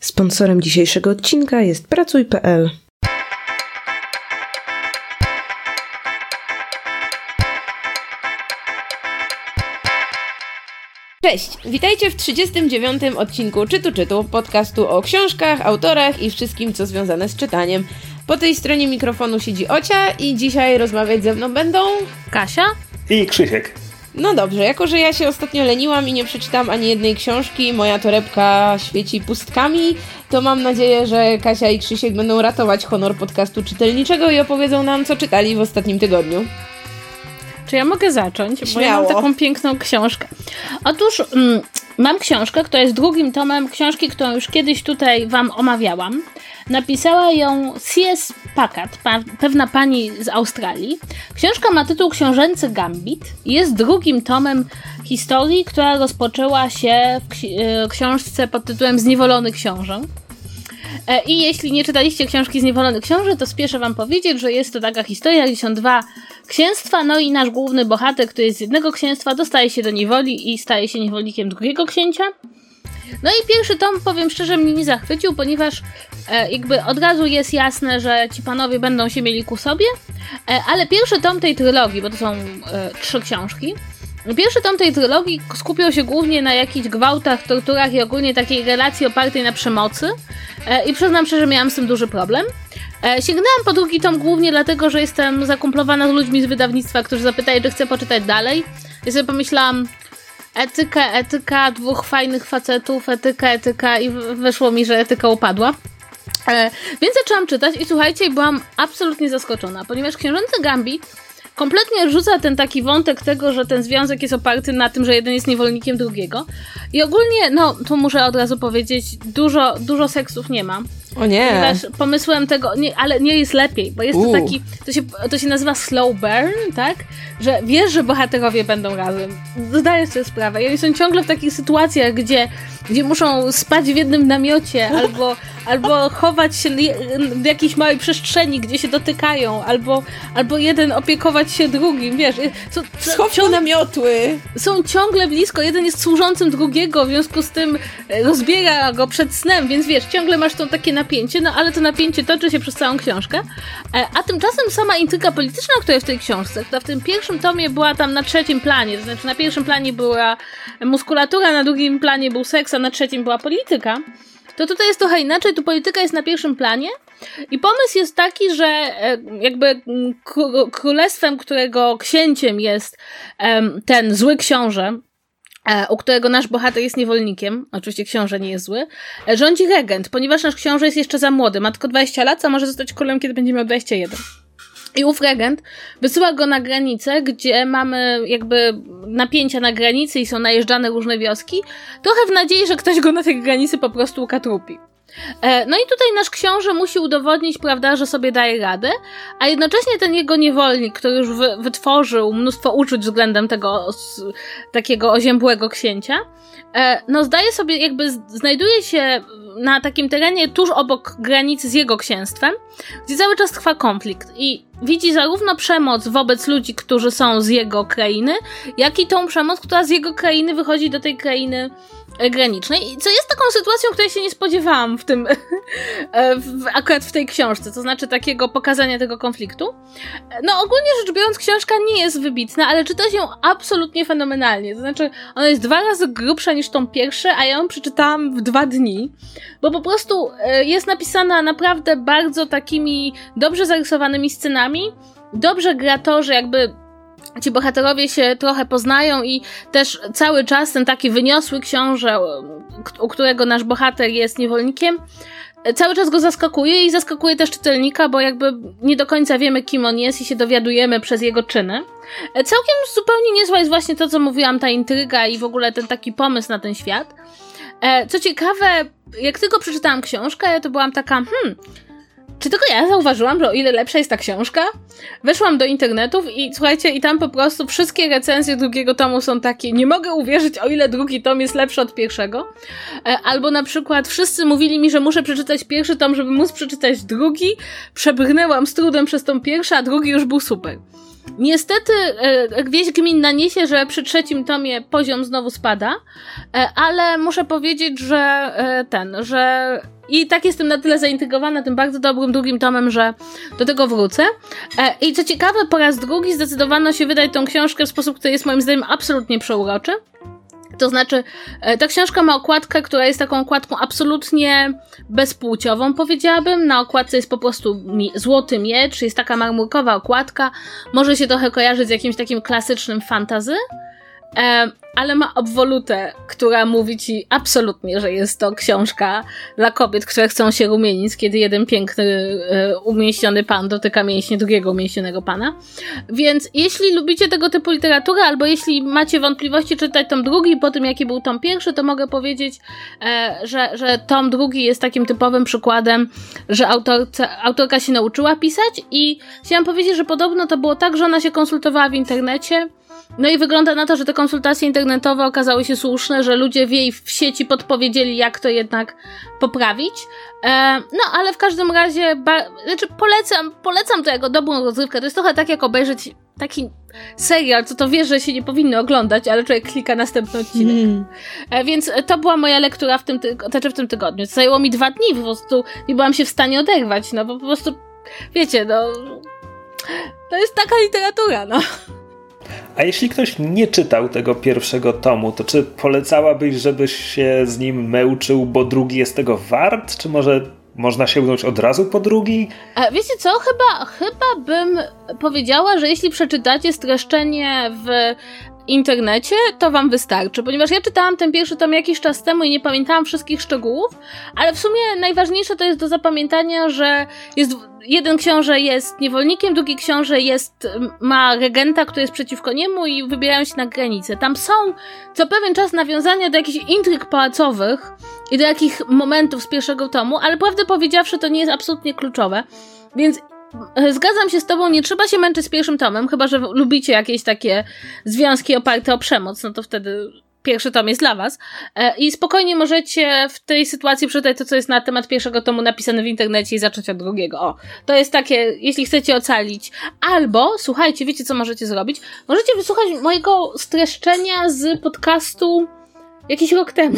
Sponsorem dzisiejszego odcinka jest Pracuj.pl. Cześć, witajcie w 39. odcinku Czytu Czytu, podcastu o książkach, autorach i wszystkim, co związane z czytaniem. Po tej stronie mikrofonu siedzi Ocia i dzisiaj rozmawiać ze mną będą Kasia i Krzysiek. No dobrze, jako że ja się ostatnio leniłam i nie przeczytam ani jednej książki, moja torebka świeci pustkami, to mam nadzieję, że Kasia i Krzysiek będą ratować honor podcastu czytelniczego i opowiedzą nam, co czytali w ostatnim tygodniu. Czy ja mogę zacząć? Śmiało. Bo ja mam taką piękną książkę. Otóż mm, mam książkę, która jest drugim tomem książki, którą już kiedyś tutaj wam omawiałam. Napisała ją C.S. Packard, pa, pewna pani z Australii. Książka ma tytuł Książęcy Gambit i jest drugim tomem historii, która rozpoczęła się w e, książce pod tytułem Zniewolony książę. E, I jeśli nie czytaliście książki Zniewolony Książę, to spieszę wam powiedzieć, że jest to taka historia, gdzie są dwa księstwa, no i nasz główny bohater, który jest z jednego księstwa, dostaje się do niewoli i staje się niewolnikiem drugiego księcia. No i pierwszy tom, powiem szczerze, mnie nie zachwycił, ponieważ e, jakby od razu jest jasne, że ci panowie będą się mieli ku sobie, e, ale pierwszy tom tej trylogii, bo to są e, trzy książki, Pierwszy tom tej trylogii skupiał się głównie na jakichś gwałtach, torturach i ogólnie takiej relacji opartej na przemocy. E, I przyznam szczerze, miałam z tym duży problem. E, sięgnęłam po drugi tom głównie dlatego, że jestem zakumplowana z ludźmi z wydawnictwa, którzy zapytali, czy chcę poczytać dalej. I sobie pomyślałam, etyka, etyka, dwóch fajnych facetów, etyka, etyka i wyszło mi, że etyka upadła. E, więc zaczęłam czytać i słuchajcie, byłam absolutnie zaskoczona, ponieważ Książęcy Gambit kompletnie odrzuca ten taki wątek tego, że ten związek jest oparty na tym, że jeden jest niewolnikiem drugiego. I ogólnie, no, tu muszę od razu powiedzieć, dużo, dużo seksów nie ma. O nie! Ponieważ pomysłem tego, nie, ale nie jest lepiej, bo jest U. to taki, to się, to się nazywa slow burn, tak? Że wiesz, że bohaterowie będą razem. Zdajesz sobie sprawę. I oni są ciągle w takich sytuacjach, gdzie, gdzie muszą spać w jednym namiocie, albo, albo chować się w jakiejś małej przestrzeni, gdzie się dotykają, albo, albo jeden opiekować się drugim, wiesz. Są, Schowku namiotły! są ciągle blisko, jeden jest służącym drugiego, w związku z tym e, rozbiera go przed snem, więc wiesz, ciągle masz to takie napięcie, no ale to napięcie toczy się przez całą książkę. E, A tymczasem sama intryga polityczna, która jest w tej książce, która w tym pierwszym tomie była tam na trzecim planie, to znaczy na pierwszym planie była muskulatura, na drugim planie był seks, a na trzecim była polityka, to tutaj jest trochę inaczej, tu polityka jest na pierwszym planie, i pomysł jest taki, że e, jakby mm, kró- królestwem, którego księciem jest ten zły książę, e, u którego nasz bohater jest niewolnikiem, oczywiście książę nie jest zły, e, rządzi regent, ponieważ nasz książę jest jeszcze za młody, ma tylko 20 lat, a może zostać królem, kiedy będzie miał 21. I ów regent wysyła go na granicę, gdzie mamy jakby napięcia na granicy i są najeżdżane różne wioski, trochę w nadziei, że ktoś go na tej granicy po prostu ukatrupi. E, No i tutaj nasz książę musi udowodnić, prawda, że sobie daje radę, a jednocześnie ten jego niewolnik, który już wy, wytworzył mnóstwo uczuć względem tego takiego oziębłego księcia, e, no zdaje sobie, jakby znajduje się na takim terenie tuż obok granicy z jego księstwem, gdzie cały czas trwa konflikt i widzi zarówno przemoc wobec ludzi, którzy są z jego krainy, jak i tą przemoc, która z jego krainy wychodzi do tej krainy granicznej. Co jest taką sytuacją, której się nie spodziewałam w tym, e, w, akurat w tej książce, to znaczy takiego pokazania tego konfliktu. No ogólnie rzecz biorąc, książka nie jest wybitna, ale czyta się absolutnie fenomenalnie. To znaczy, ona jest dwa razy grubsza niż tą pierwsze, a ja ją przeczytałam w dwa dni, bo po prostu e, jest napisana naprawdę bardzo takimi dobrze zarysowanymi scenami. Dobrze gra to, że jakby ci bohaterowie się trochę poznają i też cały czas ten taki wyniosły książę, u którego nasz bohater jest niewolnikiem, cały czas go zaskakuje i zaskakuje też czytelnika, bo jakby nie do końca wiemy, kim on jest i się dowiadujemy przez jego czyny. Całkiem zupełnie niezła jest właśnie to, co mówiłam, ta intryga i w ogóle ten taki pomysł na ten świat. E, Co ciekawe, jak tylko przeczytałam książkę, to byłam taka, hmm, czy tylko ja zauważyłam, że o ile lepsza jest ta książka? Weszłam do internetów i słuchajcie, i tam po prostu wszystkie recenzje drugiego tomu są takie, nie mogę uwierzyć, o ile drugi tom jest lepszy od pierwszego. E, Albo na przykład wszyscy mówili mi, że muszę przeczytać pierwszy tom, żeby móc przeczytać drugi. Przebrnęłam z trudem przez tą pierwszy, a drugi już był super. Niestety e, wieść gminna niesie, że przy trzecim tomie poziom znowu spada, e, ale muszę powiedzieć, że e, ten, że i tak jestem na tyle zaintrygowana tym bardzo dobrym drugim tomem, że do tego wrócę. I co ciekawe, po raz drugi zdecydowano się wydać tą książkę w sposób, który jest moim zdaniem absolutnie przeuroczy. To znaczy, e, ta książka ma okładkę, która jest taką okładką absolutnie bezpłciową, powiedziałabym. Na okładce jest po prostu złoty miecz, jest taka marmurkowa okładka. Może się trochę kojarzyć z jakimś takim klasycznym fantazy. E, ale ma obwolutę, która mówi ci absolutnie, że jest to książka dla kobiet, które chcą się rumienić, kiedy jeden piękny, e, umieściony pan dotyka mięśnie drugiego umieśnionego pana. Więc jeśli lubicie tego typu literaturę, albo jeśli macie wątpliwości czytać tom drugi po tym, jaki był tom pierwszy, to mogę powiedzieć, e, że, że tom drugi jest takim typowym przykładem, że autorca, autorka się nauczyła pisać i chciałam powiedzieć, że podobno to było tak, że ona się konsultowała w internecie, no i wygląda na to, że te konsultacje internetowe okazały się słuszne, że ludzie w jej w sieci podpowiedzieli, jak to jednak poprawić. E, no, ale w każdym razie, ba- znaczy polecam, polecam to jako dobrą rozrywkę. To jest trochę tak, jak obejrzeć taki serial, co to wiesz, że się nie powinno oglądać, ale człowiek klika następny odcinek. Mm. E, więc to była moja lektura w tym, ty- znaczy w tym tygodniu. Zajęło mi dwa dni, po prostu nie byłam się w stanie oderwać, no bo po prostu, wiecie, no... To jest taka literatura, no. A jeśli ktoś nie czytał tego pierwszego tomu, to czy polecałabyś, żebyś się z nim męczył, bo drugi jest tego wart? Czy może można sięgnąć od razu po drugi? A wiecie co? Chyba, chyba bym powiedziała, że jeśli przeczytacie streszczenie w internecie, to wam wystarczy, ponieważ ja czytałam ten pierwszy tom jakiś czas temu i nie pamiętałam wszystkich szczegółów, ale w sumie najważniejsze to jest do zapamiętania, że jest jeden książę jest niewolnikiem, drugi książę jest, ma regenta, który jest przeciwko niemu i wybierają się na granicę. Tam są co pewien czas nawiązania do jakichś intryg pałacowych i do jakich momentów z pierwszego tomu, ale prawdę powiedziawszy to nie jest absolutnie kluczowe. Więc Zgadzam się z tobą, nie trzeba się męczyć z pierwszym tomem, chyba że lubicie jakieś takie związki oparte o przemoc, no to wtedy pierwszy tom jest dla was. E, I spokojnie możecie w tej sytuacji przeczytać to, co jest na temat pierwszego tomu napisane w internecie i zacząć od drugiego. O, to jest takie, jeśli chcecie ocalić. Albo, słuchajcie, wiecie, co możecie zrobić? Możecie wysłuchać mojego streszczenia z podcastu jakiś rok temu.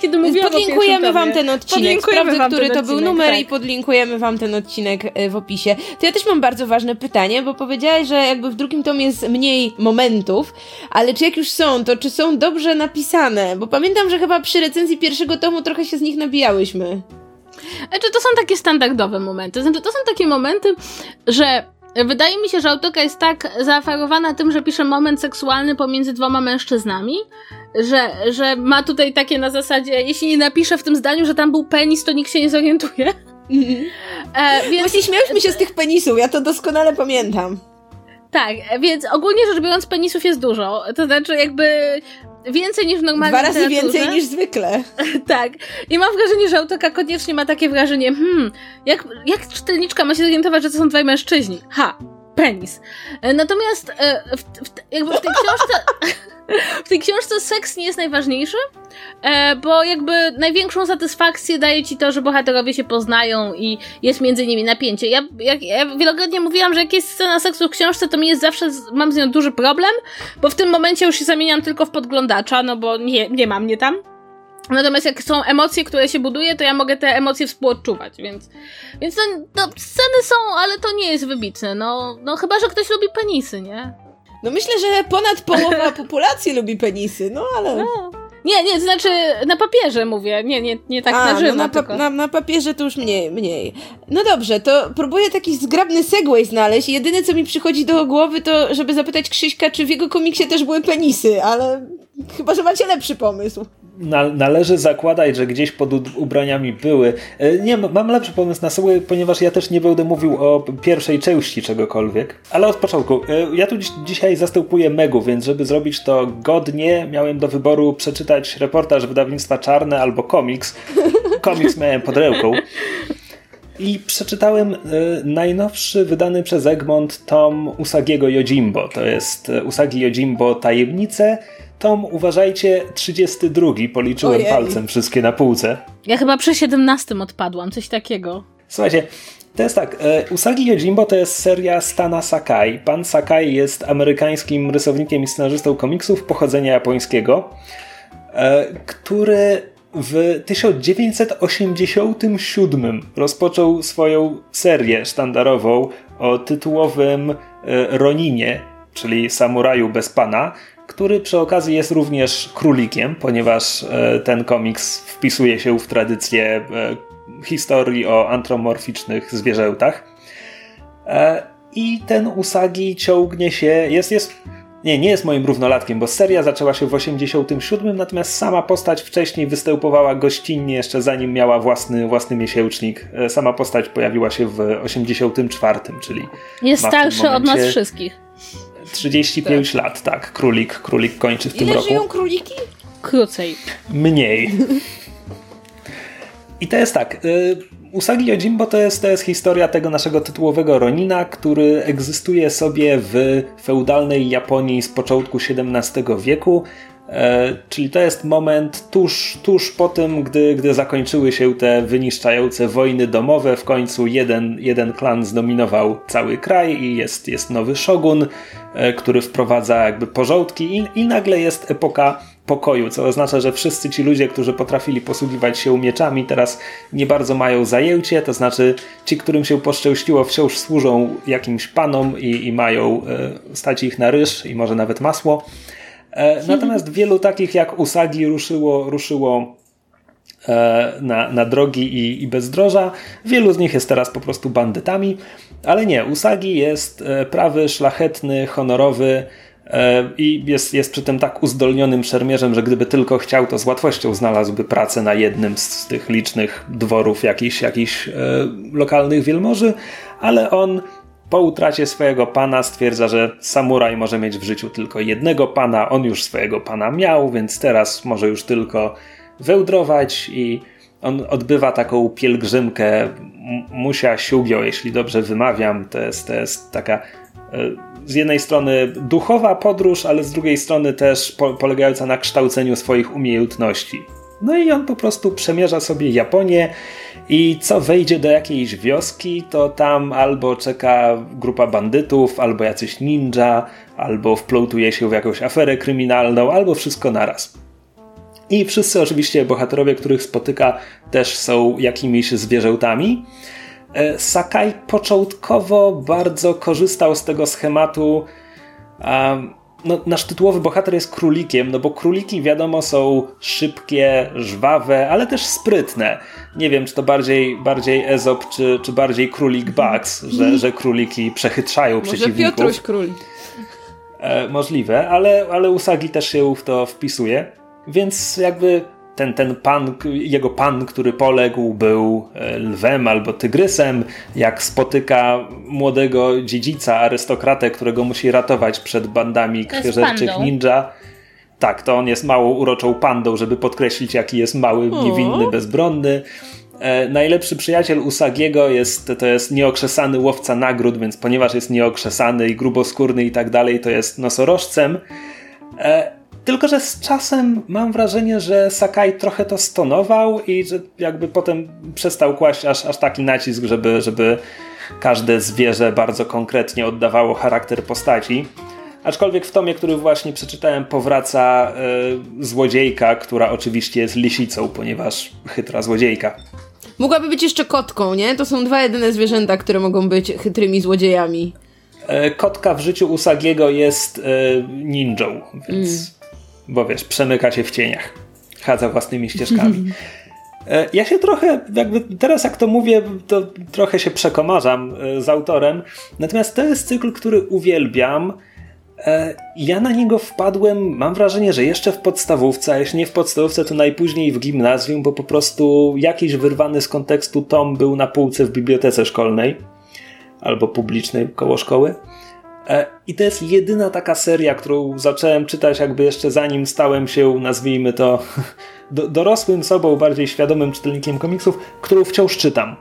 Kiedy mówiłam Podlinkujemy wam ten odcinek, sprawdzę, który to był numer tak. i podlinkujemy wam ten odcinek w opisie. To ja też mam bardzo ważne pytanie, bo powiedziałaś, że jakby w drugim tomie jest mniej momentów, ale czy jak już są, to czy są dobrze napisane? Bo pamiętam, że chyba przy recenzji pierwszego tomu trochę się z nich nabijałyśmy. Znaczy, to są takie standardowe momenty. Znaczy, to są takie momenty, że Wydaje mi się, że autorka jest tak zaaferowana tym, że pisze moment seksualny pomiędzy dwoma mężczyznami, że, że ma tutaj takie na zasadzie, jeśli nie napisze w tym zdaniu, że tam był penis, to nikt się nie zorientuje. Mm-hmm. E, więc... Właśnie śmiałyśmy się z tych penisów, ja to doskonale pamiętam. Tak, więc ogólnie rzecz biorąc penisów jest dużo. To znaczy jakby więcej niż w normalnej Dwa razy więcej niż zwykle. tak. I mam wrażenie, że autorka koniecznie ma takie wrażenie, hmm, jak, jak czytelniczka ma się zorientować, że to są dwaj mężczyźni? Ha, penis. E, natomiast e, w, w, jakby w tej książce w tej książce seks nie jest najważniejszy, e, bo jakby największą satysfakcję daje ci to, że bohaterowie się poznają i jest między nimi napięcie. Ja, jak, ja wielokrotnie mówiłam, że jak jest scena seksu w książce, to mi jest zawsze, mam z nią duży problem, bo w tym momencie już się zamieniam tylko w podglądacza, no bo nie, nie ma mnie tam. Natomiast jak są emocje, które się buduje, to ja mogę te emocje współodczuwać, więc, więc to, no, sceny są, ale to nie jest wybitne. No, no chyba, że ktoś lubi penisy, nie? No myślę, że ponad połowa populacji lubi penisy, no ale... No. Nie, nie, to znaczy na papierze mówię, nie, nie, nie tak A, na żywo. No na, pa na, na, papierze to już mniej, mniej. No dobrze, to próbuję taki zgrabny segway znaleźć. Jedyne, co mi przychodzi do głowy, to żeby zapytać Krzyśka, czy w jego komiksie też były penisy, ale chyba, że macie lepszy pomysł należy zakładać, że gdzieś pod ubraniami były. E, nie, mam lepszy pomysł na sobie, ponieważ ja też nie będę mówił o pierwszej części czegokolwiek. Ale od początku. E, ja tu dziś, dzisiaj zastępuję Megu, więc żeby zrobić to godnie, miałem do wyboru przeczytać reportaż wydawnictwa Czarne albo komiks. Komiks miałem pod ręką. I przeczytałem y, najnowszy wydany przez Egmont tom Usagiego Yojimbo. To jest Usagi Yojimbo Tajemnice tom, uważajcie, 32. Policzyłem Ojej. palcem wszystkie na półce. Ja chyba przy 17 odpadłam, coś takiego. Słuchajcie, To jest tak, e, Usagi Yojimbo to jest seria Stana Sakai. Pan Sakai jest amerykańskim rysownikiem i scenarzystą komiksów pochodzenia japońskiego, e, który w 1987 rozpoczął swoją serię sztandarową o tytułowym e, Roninie, czyli samuraju bez pana, który przy okazji jest również królikiem, ponieważ ten komiks wpisuje się w tradycję historii o antromorficznych zwierzętach. E, I ten Usagi ciągnie się, jest, jest, nie, nie jest moim równolatkiem, bo seria zaczęła się w 87, natomiast sama postać wcześniej występowała gościnnie, jeszcze zanim miała własny, własny miesięcznik. E, sama postać pojawiła się w 84, czyli. Jest starszy od nas wszystkich. 35 tak. lat, tak. Królik, królik kończy w Ile tym roku. żyją króliki? Krócej. Mniej. I to jest tak. Y, Usagi Yojimbo to jest, to jest historia tego naszego tytułowego Ronina, który egzystuje sobie w feudalnej Japonii z początku XVII wieku. E, czyli to jest moment tuż, tuż po tym, gdy, gdy zakończyły się te wyniszczające wojny domowe. W końcu jeden, jeden klan zdominował cały kraj i jest, jest nowy szogun, e, który wprowadza jakby porządki, i, i nagle jest epoka pokoju, co oznacza, że wszyscy ci ludzie, którzy potrafili posługiwać się mieczami, teraz nie bardzo mają zajęcie, to znaczy ci, którym się poszczęściło, wciąż służą jakimś panom i, i mają e, stać ich na ryż i może nawet masło. E, natomiast wielu takich jak Usagi ruszyło, ruszyło e, na, na drogi i, i bezdroża. Wielu z nich jest teraz po prostu bandytami, ale nie, Usagi jest e, prawy, szlachetny, honorowy, i jest, jest przy tym tak uzdolnionym szermierzem, że gdyby tylko chciał, to z łatwością znalazłby pracę na jednym z tych licznych dworów jakichś, jakichś e, lokalnych wielmoży, ale on po utracie swojego pana stwierdza, że samuraj może mieć w życiu tylko jednego pana, on już swojego pana miał, więc teraz może już tylko wełdrować i on odbywa taką pielgrzymkę. Musia Siugio, jeśli dobrze wymawiam, to jest, to jest taka e, z jednej strony duchowa podróż, ale z drugiej strony też po polegająca na kształceniu swoich umiejętności. No i on po prostu przemierza sobie Japonię i co wejdzie do jakiejś wioski, to tam albo czeka grupa bandytów, albo jacyś ninja, albo wplątuje się w jakąś aferę kryminalną, albo wszystko naraz. I wszyscy oczywiście bohaterowie, których spotyka, też są jakimiś zwierzętami. E, Sakai początkowo bardzo korzystał z tego schematu. no, nasz tytułowy bohater jest królikiem, no bo króliki wiadomo są szybkie, żwawe, ale też sprytne. Nie wiem, czy to bardziej, bardziej Ezop, czy, czy bardziej królik Bugs, że, że króliki przechytrzają Może przeciwników. Piotruś królik. E, możliwe, ale, ale Usagi też się w to wpisuje. Więc jakby ten, ten pan, jego pan, który poległ, był e, lwem albo tygrysem. Jak spotyka młodego dziedzica, arystokratę, którego musi ratować przed bandami krwiożerczych ninja. Tak, to on jest małą uroczą pandą, żeby podkreślić, jaki jest mały, niewinny, bezbronny. E, najlepszy przyjaciel Usagiego jest, to jest nieokrzesany łowca nagród, więc ponieważ jest nieokrzesany i gruboskórny i tak dalej, to jest nosorożcem. E, tylko, że z czasem mam wrażenie, że Sakai trochę to stonował i że jakby potem przestał kłaść aż, aż taki nacisk, żeby, żeby każde zwierzę bardzo konkretnie oddawało charakter postaci. Aczkolwiek w tomie, który właśnie przeczytałem, powraca y, złodziejka, która oczywiście jest lisicą, ponieważ chytra złodziejka. Mogłaby być jeszcze kotką, nie? To są dwa jedyne zwierzęta, które mogą być chytrymi złodziejami. E, kotka w życiu Usagiego jest y, ninją, więc. Bo wiesz, przemyka się w cieniach, chadza własnymi ścieżkami. E, ja się trochę, jakby teraz jak to mówię, to trochę się przekomarzam e, z autorem, natomiast to jest cykl, który uwielbiam. E, ja na niego wpadłem, mam wrażenie, że jeszcze w podstawówce, a jeśli nie w podstawówce, to najpóźniej w gimnazjum, bo po prostu jakiś wyrwany z kontekstu tom był na półce w bibliotece szkolnej albo publicznej koło szkoły. E, I to jest jedyna taka seria, którą zacząłem czytać, jakby jeszcze zanim stałem się, nazwijmy to, dorosłym sobą, bardziej świadomym czytelnikiem komiksów, którą wciąż czytam.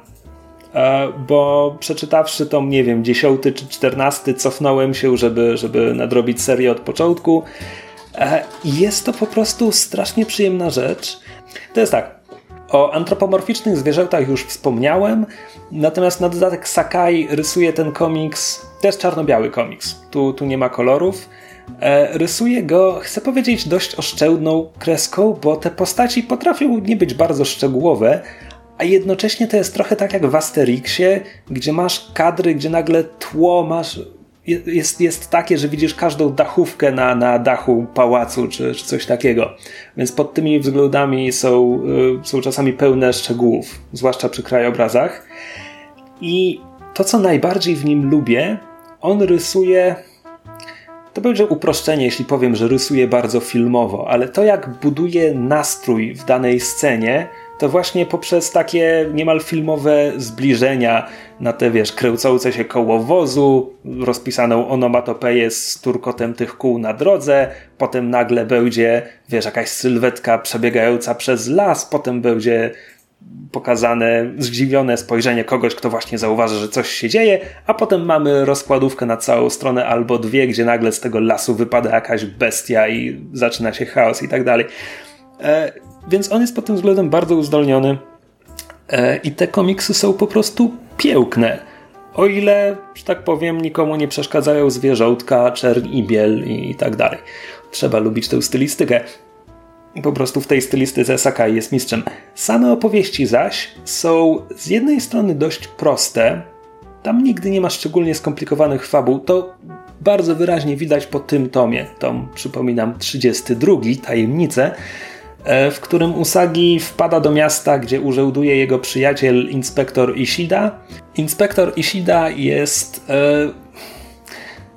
E, bo przeczytawszy to, nie wiem, dziesiąty czy czternasty, cofnąłem się, żeby, żeby nadrobić serię od początku. E, jest to po prostu strasznie przyjemna rzecz. To jest tak. O antropomorficznych zwierzętach już wspomniałem, natomiast na dodatek Sakai rysuje ten komiks, jest czarno-biały komiks, tu, tu nie ma kolorów. E, rysuje go, chcę powiedzieć, dość oszczędną kreską, bo te postaci potrafią nie być bardzo szczegółowe, a jednocześnie to jest trochę tak jak w Asterixie, gdzie masz kadry, gdzie nagle tło masz jest, jest takie, że widzisz każdą dachówkę na, na dachu pałacu czy, czy coś takiego. Więc pod tymi względami są, y, są czasami pełne szczegółów, zwłaszcza przy krajobrazach. I to, co najbardziej w nim lubię, on rysuje. To będzie uproszczenie, jeśli powiem, że rysuje bardzo filmowo, ale to, jak buduje nastrój w danej scenie, to właśnie poprzez takie niemal filmowe zbliżenia na te, wiesz, kręcące się koło wozu, rozpisaną onomatopeję z turkotem tych kół na drodze, potem nagle będzie, wiesz, jakaś sylwetka przebiegająca przez las, potem będzie pokazane zdziwione spojrzenie kogoś, kto właśnie zauważy, że coś się dzieje, a potem mamy rozkładówkę na całą stronę albo dwie, gdzie nagle z tego lasu wypada jakaś bestia i zaczyna się chaos i tak dalej. E, więc on jest pod tym względem bardzo uzdolniony e, i te komiksy są po prostu piękne. O ile, że tak powiem, nikomu nie przeszkadzają zwierzątka, czern i biel i tak dalej. Trzeba lubić tę stylistykę. Po prostu w tej stylistyce Sakai jest mistrzem. Same opowieści zaś są z jednej strony dość proste. Tam nigdy nie ma szczególnie skomplikowanych fabuł. To bardzo wyraźnie widać po tym tomie. Tom, przypominam, 32, Tajemnice E, w którym Usagi wpada do miasta, gdzie urzęduje jego przyjaciel inspektor Ishida. Inspektor Ishida jest.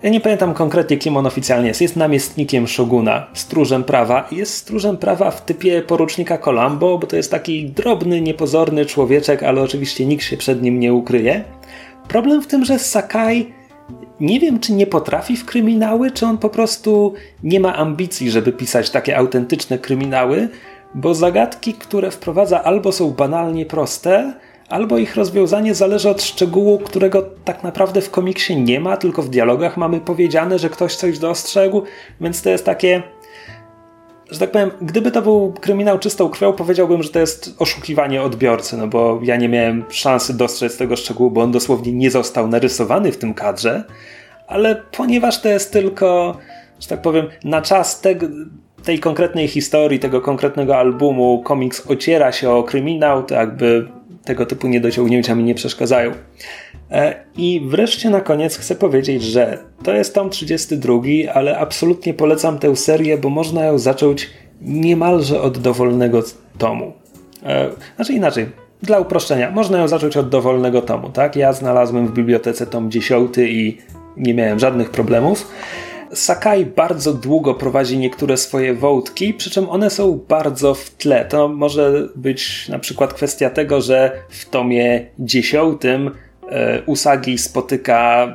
Ja nie pamiętam konkretnie, kim on oficjalnie jest. Jest namiestnikiem szoguna, stróżem prawa. Jest stróżem prawa w typie porucznika Columbo, bo to jest taki drobny, niepozorny człowieczek, ale oczywiście nikt się przed nim nie ukryje. Problem w tym, że Sakai nie wiem, czy nie potrafi w kryminały, czy on po prostu nie ma ambicji, żeby pisać takie autentyczne kryminały, bo zagadki, które wprowadza, albo są banalnie proste, albo ich rozwiązanie zależy od szczegółu, którego tak naprawdę w komiksie nie ma, tylko w dialogach mamy powiedziane, że ktoś coś dostrzegł, więc to jest takie że tak powiem, gdyby to był kryminał czystą krwią, powiedziałbym, że to jest oszukiwanie odbiorcy, no bo ja nie miałem szansy dostrzec tego szczegółu, bo on dosłownie nie został narysowany w tym kadrze, ale ponieważ to jest tylko, że tak powiem, na czas tego, tej konkretnej historii, tego konkretnego albumu, komiks ociera się o kryminał, to jakby tego typu niedociągnięcia mi nie przeszkadzają. E, I wreszcie na koniec chcę powiedzieć, że to jest tom 32, ale absolutnie polecam tę serię, bo można ją zacząć niemalże od dowolnego tomu. E, znaczy inaczej, dla uproszczenia, można ją zacząć od dowolnego tomu, tak? Ja znalazłem w bibliotece tom 10 i nie miałem żadnych problemów. Sakai bardzo długo prowadzi niektóre swoje wątki, przy czym one są bardzo w tle. To może być na przykład kwestia tego, że w tomie dziesiątym e, Usagi spotyka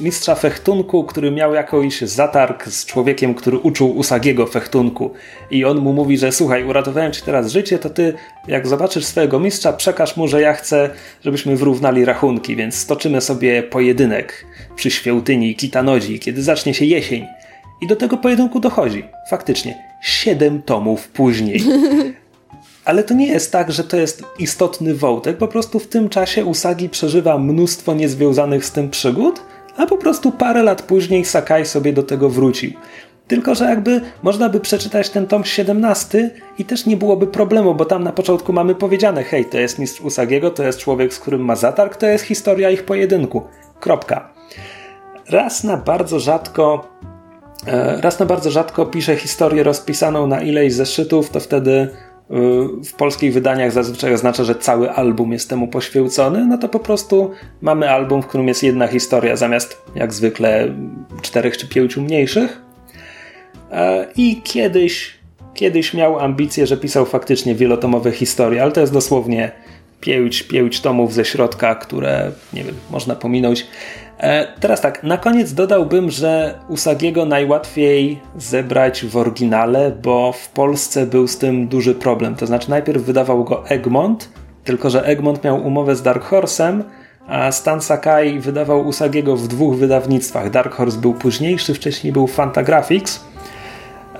mistrza fechtunku, który miał jakiś zatarg z człowiekiem, który uczył Usagiego fechtunku. I on mu mówi, że słuchaj, uratowałem ci teraz życie, to ty jak zobaczysz swojego mistrza, przekaż mu, że ja chcę, żebyśmy wyrównali rachunki, więc stoczymy sobie pojedynek przy świątyni Kitanodzi, kiedy zacznie się jesień. I do tego pojedynku dochodzi. Faktycznie. Siedem tomów później. Ale to nie jest tak, że to jest istotny wątek, po prostu w tym czasie Usagi przeżywa mnóstwo niezwiązanych z tym przygód, a po prostu parę lat później Sakai sobie do tego wrócił. Tylko, że jakby można by przeczytać ten tom 17 i też nie byłoby problemu, bo tam na początku mamy powiedziane: hej, to jest mistrz Usagiego, to jest człowiek, z którym ma zatarg, to jest historia ich pojedynku. Kropka. Raz na bardzo rzadko e, raz na bardzo rzadko piszę historię rozpisaną na ileś zeszytów, to wtedy w polskich wydaniach zazwyczaj oznacza, że cały album jest temu poświęcony, no to po prostu mamy album, w którym jest jedna historia zamiast jak zwykle czterech czy pięciu mniejszych. E, I kiedyś, kiedyś miał ambicje, że pisał faktycznie wielotomowe historie, ale to jest dosłownie pięć, pięć tomów ze środka, które nie wiem, można pominąć. E, teraz tak, na koniec dodałbym, że Usagiego najłatwiej zebrać w oryginale, bo w Polsce był z tym duży problem. To znaczy, najpierw wydawał go Egmont, tylko że Egmont miał umowę z Dark Horse'em, a Stan Sakai wydawał Usagiego w dwóch wydawnictwach. Dark Horse był późniejszy, wcześniej był Fantagraphics.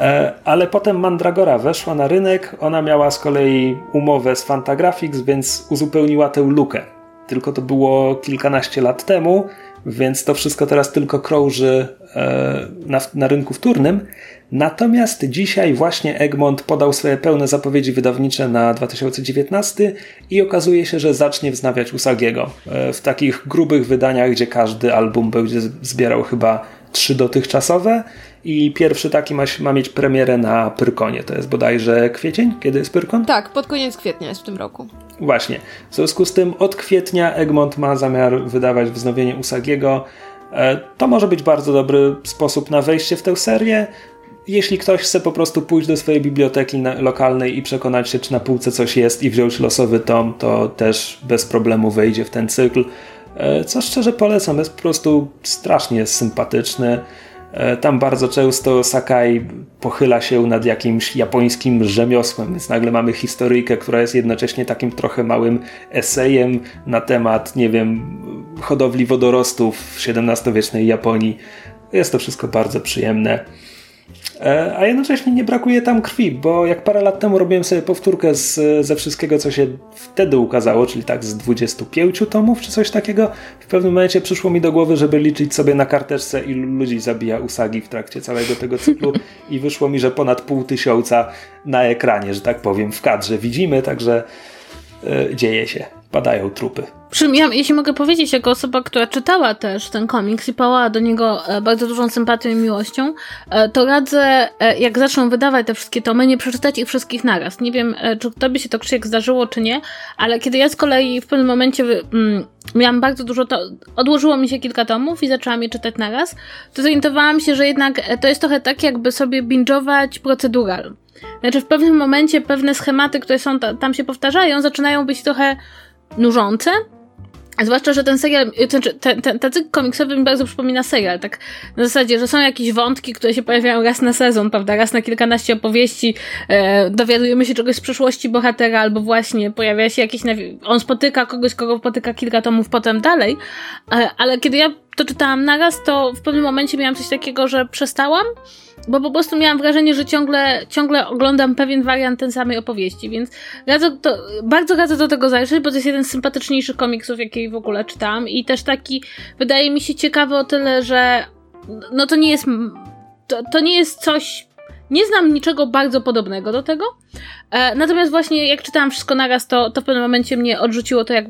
E, ale potem Mandragora weszła na rynek, ona miała z kolei umowę z Fantagraphics, więc uzupełniła tę lukę. Tylko to było kilkanaście lat temu, więc to wszystko teraz tylko krąży e, na, na rynku wtórnym. Natomiast dzisiaj właśnie Egmont podał swoje pełne zapowiedzi wydawnicze na 2019 i okazuje się, że zacznie wznawiać Usagiego e, w takich grubych wydaniach, gdzie każdy album będzie zbierał chyba trzy dotychczasowe i pierwszy taki ma, ma mieć premierę na Pyrkonie. To jest bodajże kwiecień? Kiedy jest Pyrkon? Tak, pod koniec kwietnia jest w tym roku. Właśnie. W związku z tym od kwietnia Egmont ma zamiar wydawać wznowienie Usagiego. E, to może być bardzo dobry sposób na wejście w tę serię. Jeśli ktoś chce po prostu pójść do swojej biblioteki lokalnej i przekonać się, czy na półce coś jest i wziąć losowy tom, to też bez problemu wejdzie w ten cykl. E, co szczerze polecam, jest po prostu strasznie sympatyczny. E, tam bardzo często Sakai pochyla się nad jakimś japońskim rzemiosłem, więc nagle mamy historyjkę, która jest jednocześnie takim trochę małym esejem na temat, nie wiem, hodowli wodorostów w XVII-wiecznej Japonii. Jest to wszystko bardzo przyjemne. E, a jednocześnie nie brakuje tam krwi, bo jak parę lat temu robiłem sobie powtórkę z, ze wszystkiego, co się wtedy ukazało, czyli tak z 25 tomów czy coś takiego, w pewnym momencie przyszło mi do głowy, żeby liczyć sobie na karteczce, ilu ludzi zabija Usagi w trakcie całego tego cyklu i wyszło mi, że ponad pół tysiąca na ekranie, że tak powiem, w kadrze widzimy, także yy, dzieje się, padają trupy. Ja, jeśli mogę powiedzieć, jako osoba, która czytała też ten komiks i pałała do niego e, bardzo dużą sympatią i miłością, e, to radzę, e, jak zaczną wydawać te wszystkie tomy, nie przeczytać ich wszystkich naraz. Nie wiem, czy tobie się to Krzysiek zdarzyło, czy nie, ale kiedy ja z kolei w pewnym momencie mm, miałam bardzo dużo, to odłożyło mi się kilka tomów i zaczęłam je czytać naraz, to zorientowałam się, że jednak to jest trochę tak, jakby sobie binge'ować procedural. Znaczy w pewnym momencie pewne schematy, które są tam się powtarzają, zaczynają być trochę nużące, Zwłaszcza, że ten serial, ten, ten, ten, ten cykl komiksowy mi bardzo przypomina serial, tak na zasadzie, że są jakieś wątki, które się pojawiają raz na sezon, prawda, raz na kilkanaście opowieści, e, dowiadujemy się czegoś z przeszłości bohatera, albo właśnie pojawia się jakiś, on spotyka kogoś, kogo spotyka kilka tomów potem dalej, e, ale kiedy ja to czytałam naraz, to w pewnym momencie miałam coś takiego, że przestałam, bo po prostu miałam wrażenie, że ciągle, ciągle oglądam pewien wariant tej samej opowieści, więc radzę to, bardzo radzę do tego zajrzeć, bo to jest jeden z sympatyczniejszych komiksów, jakie w ogóle czytałam i też taki, wydaje mi się ciekawy o tyle, że no to nie jest, to, to nie jest coś, nie znam niczego bardzo podobnego do tego, e, natomiast właśnie jak czytałam wszystko naraz, to, to w pewnym momencie mnie odrzuciło to, jak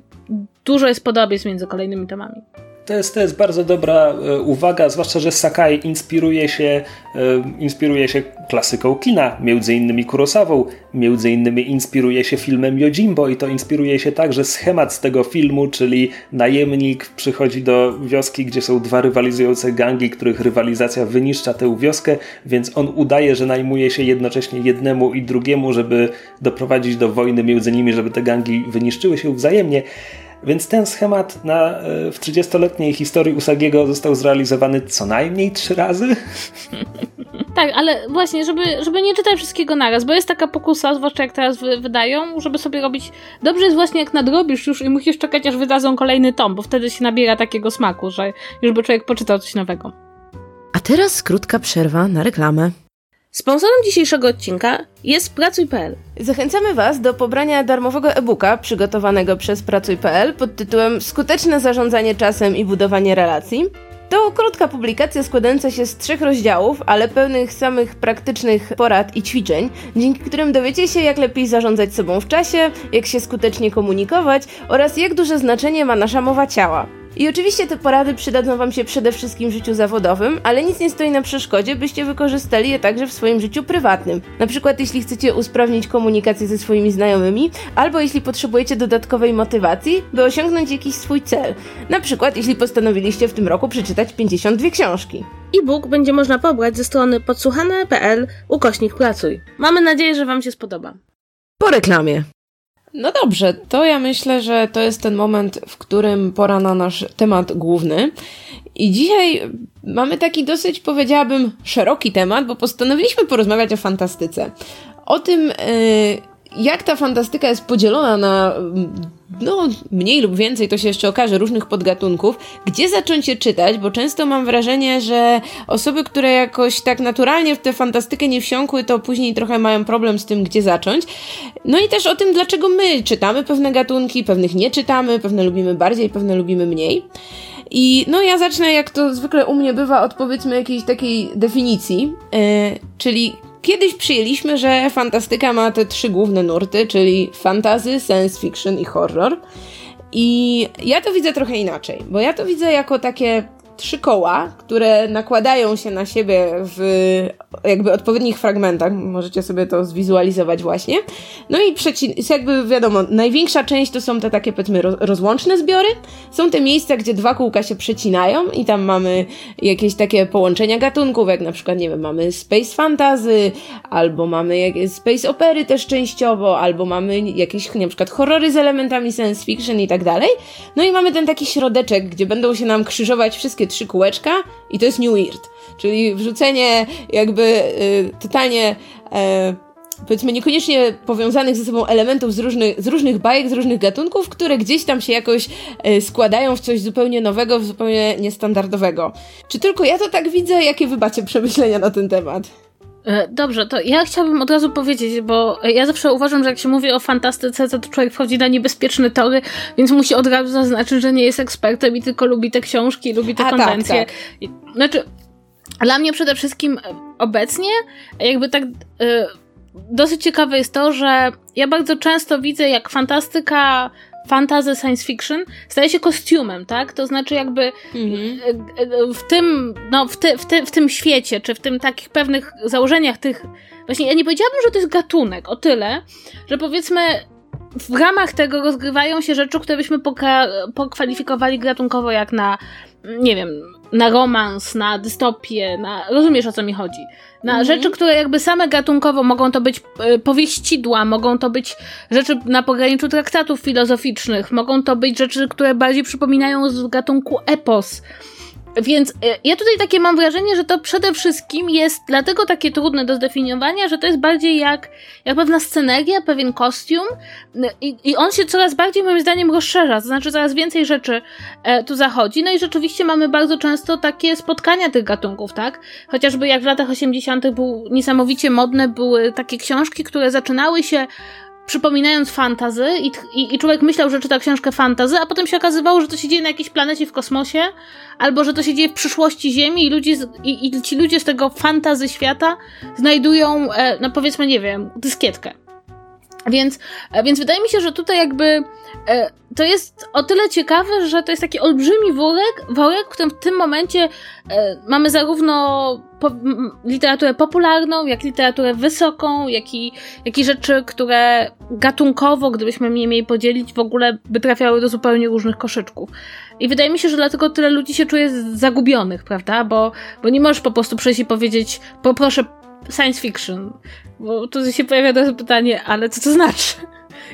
dużo jest podobieństw między kolejnymi tomami. To jest, to jest bardzo dobra e, uwaga, zwłaszcza, że Sakai inspiruje się, e, inspiruje się klasyką kina, między innymi Kurosawą, między innymi inspiruje się filmem Yojimbo i to inspiruje się także schemat z tego filmu, czyli najemnik przychodzi do wioski, gdzie są dwa rywalizujące gangi, których rywalizacja wyniszcza tę wioskę, więc on udaje, że najmuje się jednocześnie jednemu i drugiemu, żeby doprowadzić do wojny między nimi, żeby te gangi wyniszczyły się wzajemnie. Więc ten schemat na, e, w 30-letniej historii Usagiego został zrealizowany co najmniej trzy razy. Tak, ale właśnie, żeby, żeby nie czytać wszystkiego naraz, bo jest taka pokusa, zwłaszcza jak teraz wy, wydają, żeby sobie robić. Dobrze jest właśnie jak nadrobisz już i musisz czekać, aż wydadzą kolejny tom, bo wtedy się nabiera takiego smaku, że już by człowiek poczytał coś nowego. A teraz krótka przerwa na reklamę. Sponsorem dzisiejszego odcinka jest Pracuj.pl. Zachęcamy Was do pobrania darmowego e-booka przygotowanego przez Pracuj.pl pod tytułem Skuteczne zarządzanie czasem i budowanie relacji. To krótka publikacja składająca się z trzech rozdziałów, ale pełnych samych praktycznych porad i ćwiczeń, dzięki którym dowiecie się, jak lepiej zarządzać sobą w czasie, jak się skutecznie komunikować oraz jak duże znaczenie ma nasza mowa ciała. I oczywiście te porady przydadzą Wam się przede wszystkim w życiu zawodowym, ale nic nie stoi na przeszkodzie, byście wykorzystali je także w swoim życiu prywatnym. Na przykład jeśli chcecie usprawnić komunikację ze swoimi znajomymi, albo jeśli potrzebujecie dodatkowej motywacji, by osiągnąć jakiś swój cel. Na przykład jeśli postanowiliście w tym roku przeczytać 52 książki. E-book będzie można pobrać ze strony podsłuchane.pl ukośnik pracuj. Mamy nadzieję, że Wam się spodoba. Po reklamie. No dobrze, to ja myślę, że to jest ten moment, w którym pora na nasz temat główny. I dzisiaj mamy taki dosyć, powiedziałabym, szeroki temat, bo postanowiliśmy porozmawiać o fantastyce. O tym, yy, jak ta fantastyka jest podzielona na no, mniej lub więcej, to się jeszcze okaże, różnych podgatunków, gdzie zacząć je czytać, bo często mam wrażenie, że osoby, które jakoś tak naturalnie w tę fantastykę nie wsiąkły, to później trochę mają problem z tym, gdzie zacząć. No i też o tym, dlaczego my czytamy pewne gatunki, pewnych nie czytamy, pewne lubimy bardziej, pewne lubimy mniej. I no ja zacznę, jak to zwykle u mnie bywa, od powiedzmy jakiejś takiej definicji, yy, czyli Kiedyś przyjęliśmy, że fantastyka ma te trzy główne nurty, czyli fantasy, science fiction i horror. I ja to widzę trochę inaczej, bo ja to widzę jako takie trzy koła, które nakładają się na siebie w jakby odpowiednich fragmentach. Możecie sobie to zwizualizować właśnie. No i przecin- jakby wiadomo, największa część to są te takie powiedzmy rozłączne zbiory. Są te miejsca, gdzie dwa kółka się przecinają i tam mamy jakieś takie połączenia gatunków, jak na przykład, nie wiem, mamy space fantasy, albo mamy jakieś space opery też częściowo, albo mamy jakieś na przykład horrory z elementami science fiction i tak dalej. No i mamy ten taki środeczek, gdzie będą się nam krzyżować wszystkie trzy kółeczka i to jest New Weird. Czyli wrzucenie jakby y, totalnie y, powiedzmy niekoniecznie powiązanych ze sobą elementów z różnych, z różnych bajek, z różnych gatunków, które gdzieś tam się jakoś y, składają w coś zupełnie nowego, w zupełnie niestandardowego. Czy tylko ja to tak widzę? Jakie wy macie przemyślenia na ten temat? E, dobrze, to ja chciałabym od razu powiedzieć, bo ja zawsze uważam, że jak się mówi o fantastyce, to człowiek wchodzi na niebezpieczne tory, więc musi od razu zaznaczyć, że nie jest ekspertem i tylko lubi te książki, lubi te A, tak, konwencje. Tak, tak. Znaczy, dla mnie przede wszystkim obecnie, jakby tak. Yy, dosyć ciekawe jest to, że ja bardzo często widzę, jak fantastyka fantasy science fiction staje się kostiumem, tak? To znaczy jakby mhm. w tym, no, w, ty, w, ty, w tym świecie, czy w tym takich pewnych założeniach tych, właśnie ja nie powiedziałabym, że to jest gatunek, o tyle, że powiedzmy w ramach tego rozgrywają się rzeczy, które byśmy pokwalifikowali gatunkowo jak na, nie wiem, na romans, na dystopię, na. Rozumiesz o co mi chodzi? Na mhm. rzeczy, które jakby same gatunkowo mogą to być y, powieścidła, mogą to być rzeczy na pograniczu traktatów filozoficznych, mogą to być rzeczy, które bardziej przypominają z gatunku epos. Więc e, ja tutaj takie mam wrażenie, że to przede wszystkim jest dlatego takie trudne do zdefiniowania, że to jest bardziej jak, jak pewna sceneria, pewien kostium i, i on się coraz bardziej moim zdaniem rozszerza, to znaczy coraz więcej rzeczy e, tu zachodzi. No i rzeczywiście mamy bardzo często takie spotkania tych gatunków, tak? Chociażby jak w latach 80. był niesamowicie modne, były takie książki, które zaczynały się przypominając fantazy i, i, i, człowiek myślał, że czyta książkę fantazy, a potem się okazywało, że to się dzieje na jakiejś planecie w kosmosie, albo że to się dzieje w przyszłości Ziemi i, ludzi z, i, i ci ludzie z tego fantazy świata znajdują, e, no powiedzmy, nie wiem, dyskietkę. Więc, e, więc wydaje mi się, że tutaj jakby e, to jest o tyle ciekawe, że to jest taki olbrzymi worek, worek w którym w tym momencie e, mamy zarówno po, literaturę popularną, jak literaturę wysoką, jak i, jak i rzeczy, które gatunkowo, gdybyśmy je mieli podzielić, w ogóle by trafiały do zupełnie różnych koszyczków. I wydaje mi się, że dlatego tyle ludzi się czuje zagubionych, prawda? Bo, bo nie możesz po prostu przyjść i powiedzieć, poproszę science fiction. Bo tu się pojawia teraz pytanie, ale co to znaczy?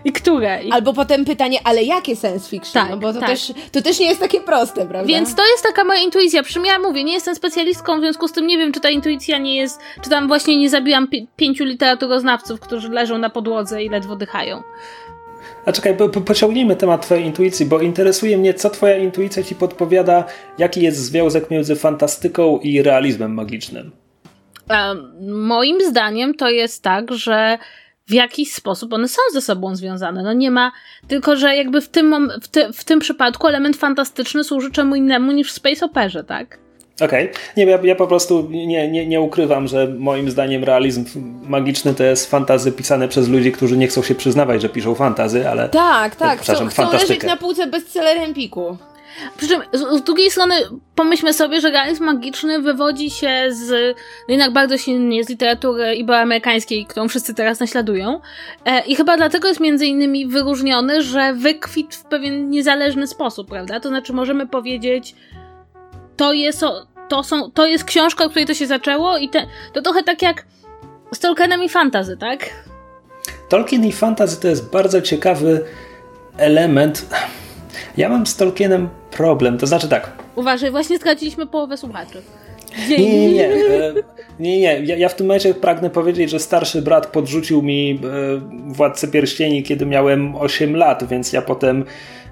I które? I... Albo potem pytanie, ale jakie science fiction? Tak, no bo to, tak. też, to też nie jest takie proste, prawda? Więc to jest taka moja intuicja. Przy ja mówię, nie jestem specjalistką, w związku z tym nie wiem, czy ta intuicja nie jest, czy tam właśnie nie zabiłam pi pięciu literaturoznawców, którzy leżą na podłodze i ledwo dychają. A czekaj, po, po, pociągnijmy temat twojej intuicji, bo interesuje mnie, co twoja intuicja ci podpowiada, jaki jest związek między fantastyką i realizmem magicznym. Moim zdaniem to jest tak, że w jakiś sposób one są ze sobą związane. No nie ma, tylko że jakby w tym, w, ty, w tym przypadku element fantastyczny służy czemu innemu niż w Space Operze, tak? Okej. Okay. Nie, ja, ja, po prostu nie, nie, nie ukrywam, że moim zdaniem realizm magiczny to jest fantazy pisane przez ludzi, którzy nie chcą się przyznawać, że piszą fantazy, ale... Tak, tak. Chcą, chcą leżeć na półce bestsellerem Empiku. Przy czym z, z, drugiej strony pomyślmy sobie, że realizm magiczny wywodzi się z no jednak bardzo silnie z literatury iberoamerykańskiej, którą wszyscy teraz naśladują. E, I chyba dlatego jest między innymi wyróżniony, że wykwit w pewien niezależny sposób, prawda? To znaczy możemy powiedzieć, to jest, to są, to jest książka, od której to się zaczęło i te, to trochę tak jak z Tolkienem i fantazy, tak? Tolkien i fantazy to jest bardzo ciekawy element ja mam z Tolkienem problem, to znaczy tak. Uważaj, właśnie straciliśmy połowę słuchaczy. Nie, nie, nie. E, Nie, nie, ja, ja, w tym momencie pragnę powiedzieć, że starszy brat podrzucił mi e, Władcę Pierścieni, kiedy miałem 8 lat, więc ja potem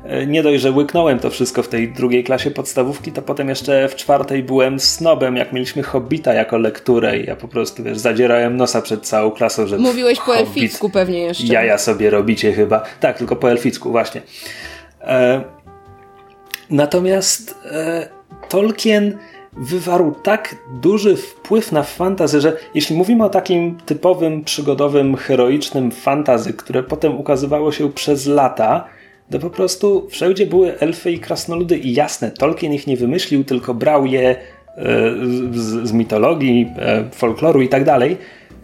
e, nie dość, że łyknąłem to wszystko w tej drugiej klasie podstawówki, to potem jeszcze w czwartej byłem snobem, jak mieliśmy Hobbita jako lekturę i ja po prostu, wiesz, zadzierałem nosa przed całą klasą, że Mówiłeś po elficku pewnie jeszcze. Jaja sobie robicie chyba. Tak, tylko po elficku, właśnie. E, natomiast e, Tolkien wywarł tak duży wpływ na fantazy, że jeśli mówimy o takim typowym, przygodowym, heroicznym fantazy, które potem ukazywało się przez lata, to po prostu wszędzie były elfy i krasnoludy i jasne, Tolkien ich nie wymyślił, tylko brał je e, z, z mitologii, folkloru i tak dalej,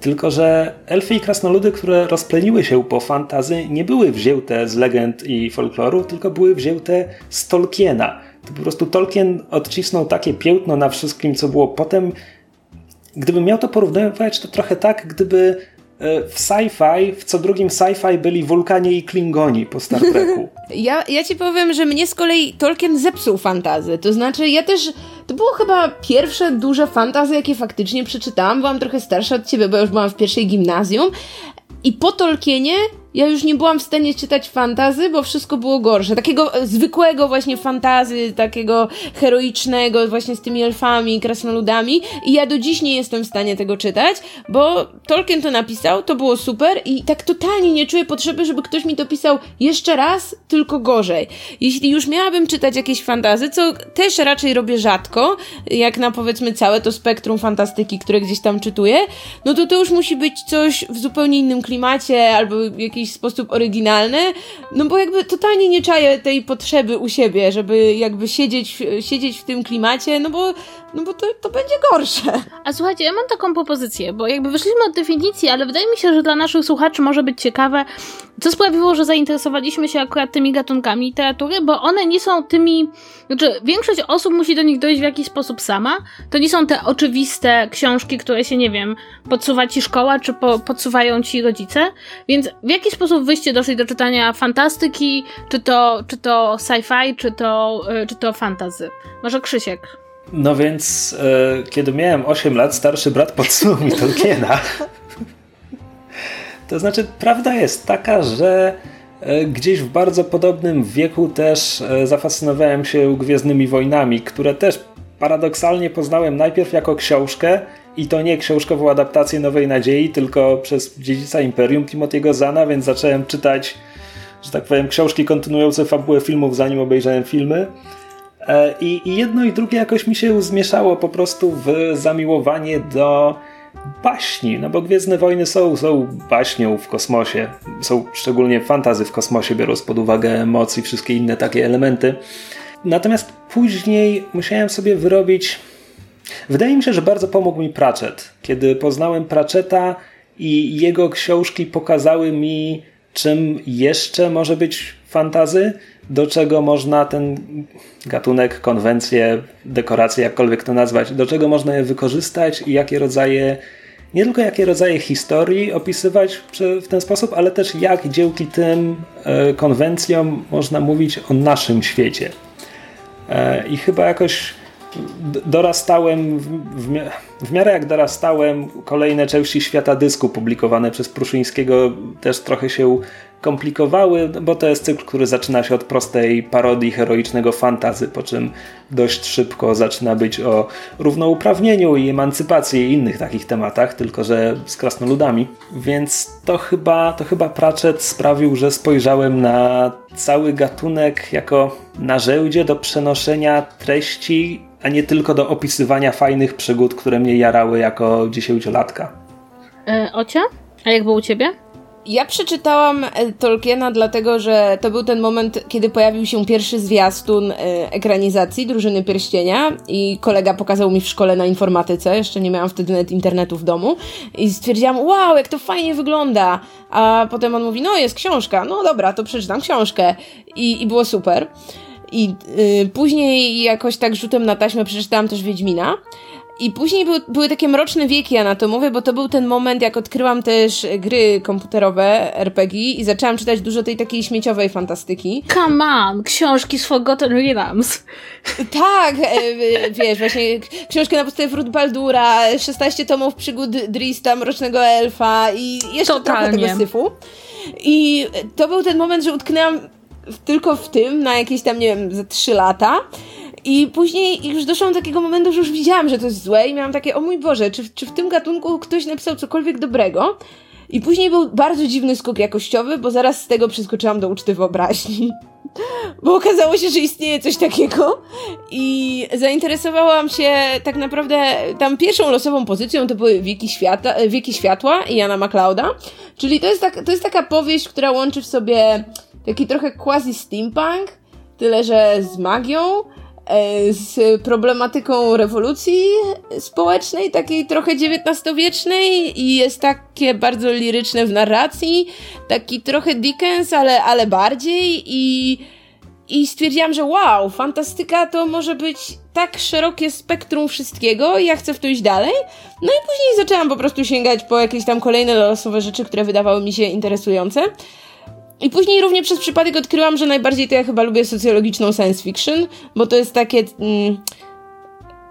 tylko że elfy i krasnoludy, które rozpleniły się po fantazy, nie były wzięte z legend i folkloru, tylko były wzięte z Tolkiena to po prostu Tolkien odcisnął takie piętno na wszystkim, co było potem. Gdybym miał to porównywać, to trochę tak, gdyby w sci-fi, w co drugim sci-fi byli wulkanie i klingoni po Star Treku. ja, ja ci powiem, że mnie z kolei Tolkien zepsuł fantazy. To znaczy, ja też. To było chyba pierwsze duże fantazy, jakie faktycznie przeczytałam. Byłam trochę starsza od ciebie, bo już byłam w pierwszej gimnazjum. I po Tolkienie ja już nie byłam w stanie czytać fantazy, bo wszystko było gorsze. Takiego e, zwykłego właśnie fantazy, takiego heroicznego, właśnie z tymi elfami, krasnoludami. I ja do dziś nie jestem w stanie tego czytać, bo Tolkien to napisał, to było super i tak totalnie nie czuję potrzeby, żeby ktoś mi to pisał jeszcze raz, tylko gorzej. Jeśli już miałabym czytać jakieś fantazy, co też raczej robię rzadko, jak na powiedzmy całe to spektrum fantastyki, które gdzieś tam czytuję, no to to już musi być coś w zupełnie innym klimacie albo jakiś jakiś sposób oryginalny, no bo jakby totalnie nie czaję tej potrzeby u siebie, żeby jakby siedzieć, siedzieć w tym klimacie, no bo, no bo to, to będzie gorsze. A słuchajcie, ja mam taką propozycję, bo jakby wyszliśmy od definicji, ale wydaje mi się, że dla naszych słuchaczy może być ciekawe, co sprawiło, że zainteresowaliśmy się akurat tymi gatunkami literatury, bo one nie są tymi, znaczy większość osób musi do nich dojść w jakiś sposób sama. To nie są te oczywiste książki, które się, nie wiem, podsuwa ci szkoła, czy po, podsuwają ci rodzice, więc w jaki sposób wyście doszli do czytania fantastyki, czy to, czy to sci-fi, czy to, e, czy to fantazy? Może Krzysiek? No więc, e, kiedy miałem 8 lat, starszy brat podsunął mi Tolkiena. to znaczy, prawda jest taka, że e, gdzieś w bardzo podobnym wieku też e, zafascynowałem się Gwiezdnymi Wojnami, które też paradoksalnie poznałem najpierw jako książkę, i to nie książkową adaptację Nowej Nadziei, tylko przez dziedzica Imperium Timothy'ego Zana, więc zacząłem czytać, że tak powiem, książki kontynuujące fabułę filmów, zanim obejrzałem filmy. E, I, I jedno i drugie jakoś mi się zmieszało po prostu w zamiłowanie do baśni, no bo Gwiezdne Wojny są, są baśnią w kosmosie, są szczególnie fantazy w kosmosie, biorąc pod uwagę moc i wszystkie inne takie elementy. Natomiast później musiałem sobie wyrobić Wydaje mi się, że bardzo pomógł mi Pratchett. Kiedy poznałem Pratchetta i jego książki pokazały mi, czym jeszcze może być fantazy, do czego można ten gatunek, konwencję, dekorację, jakkolwiek to nazwać, do czego można je wykorzystać i jakie rodzaje, nie tylko jakie rodzaje historii opisywać w ten sposób, ale też jak dzięki tym e, konwencjom można mówić o naszym świecie. E, I chyba jakoś dorastałem, w, w, miarę jak dorastałem, kolejne części świata dysku publikowane przez Pruszyńskiego też trochę się komplikowały, bo to jest cykl, który zaczyna się od prostej parodii heroicznego fantazy, po czym dość szybko zaczyna być o równouprawnieniu i emancypacji i innych takich tematach, tylko że z krasnoludami. Więc to chyba, to chyba Pratchett sprawił, że spojrzałem na cały gatunek jako narzędzie do przenoszenia treści a nie tylko do opisywania fajnych przygód, które mnie jarały jako dziesięciolatka. E, Ocia? A jak było u ciebie? Ja przeczytałam e, Tolkiena dlatego, że to był ten moment, kiedy pojawił się pierwszy zwiastun e, ekranizacji Drużyny Pierścienia i kolega pokazał mi w szkole na informatyce, jeszcze nie miałam wtedy net internetu w domu i stwierdziłam, wow, jak to fajnie wygląda, a potem on mówi, no jest książka, no dobra, to przeczytam książkę i, i było super. I y, później jakoś tak rzutem na taśmę przeczytałam też Wiedźmina. I później był, były takie mroczne wieki anatomowe, bo to był ten moment, jak odkryłam też gry komputerowe, RPG i zaczęłam czytać dużo tej takiej śmieciowej fantastyki. Come on, książki z Forgotten Realms. Tak, e, wiesz, właśnie książkę na podstawie Fruit Baldura, 16 tomów przygód Drista, Mrocznego Elfa i jeszcze Totalnie. trochę tego syfu. I to był ten moment, że utknęłam tylko w tym na jakieś tam, nie wiem, ze 3 lata. I później już doszłam do takiego momentu, że już widziałam, że to jest złe i miałam takie, o mój Boże, czy, czy w tym gatunku ktoś napisał cokolwiek dobrego? I później był bardzo dziwny skok jakościowy, bo zaraz z tego przeskoczyłam do uczty wyobraźni. Bo okazało się, że istnieje coś takiego i zainteresowałam się tak naprawdę tam pierwszą losową pozycją to były Wieki, Świata, Wieki Światła i Jana MacLeoda, czyli to jest, tak, to jest taka powieść, która łączy w sobie taki trochę quasi steampunk, tyle że z magią, e, z problematyką rewolucji społecznej, takiej trochę XIX-wiecznej i jest takie bardzo liryczne w narracji, taki trochę Dickens, ale, ale bardziej i, i stwierdziłam, że wow, fantastyka to może być tak szerokie spektrum wszystkiego i ja chcę w to iść dalej. No i później zaczęłam po prostu sięgać po jakieś tam kolejne losowe rzeczy, które wydawały mi się interesujące. I później równie przez przypadek odkryłam, że najbardziej to ja chyba lubię socjologiczną science fiction, bo to jest takie mm,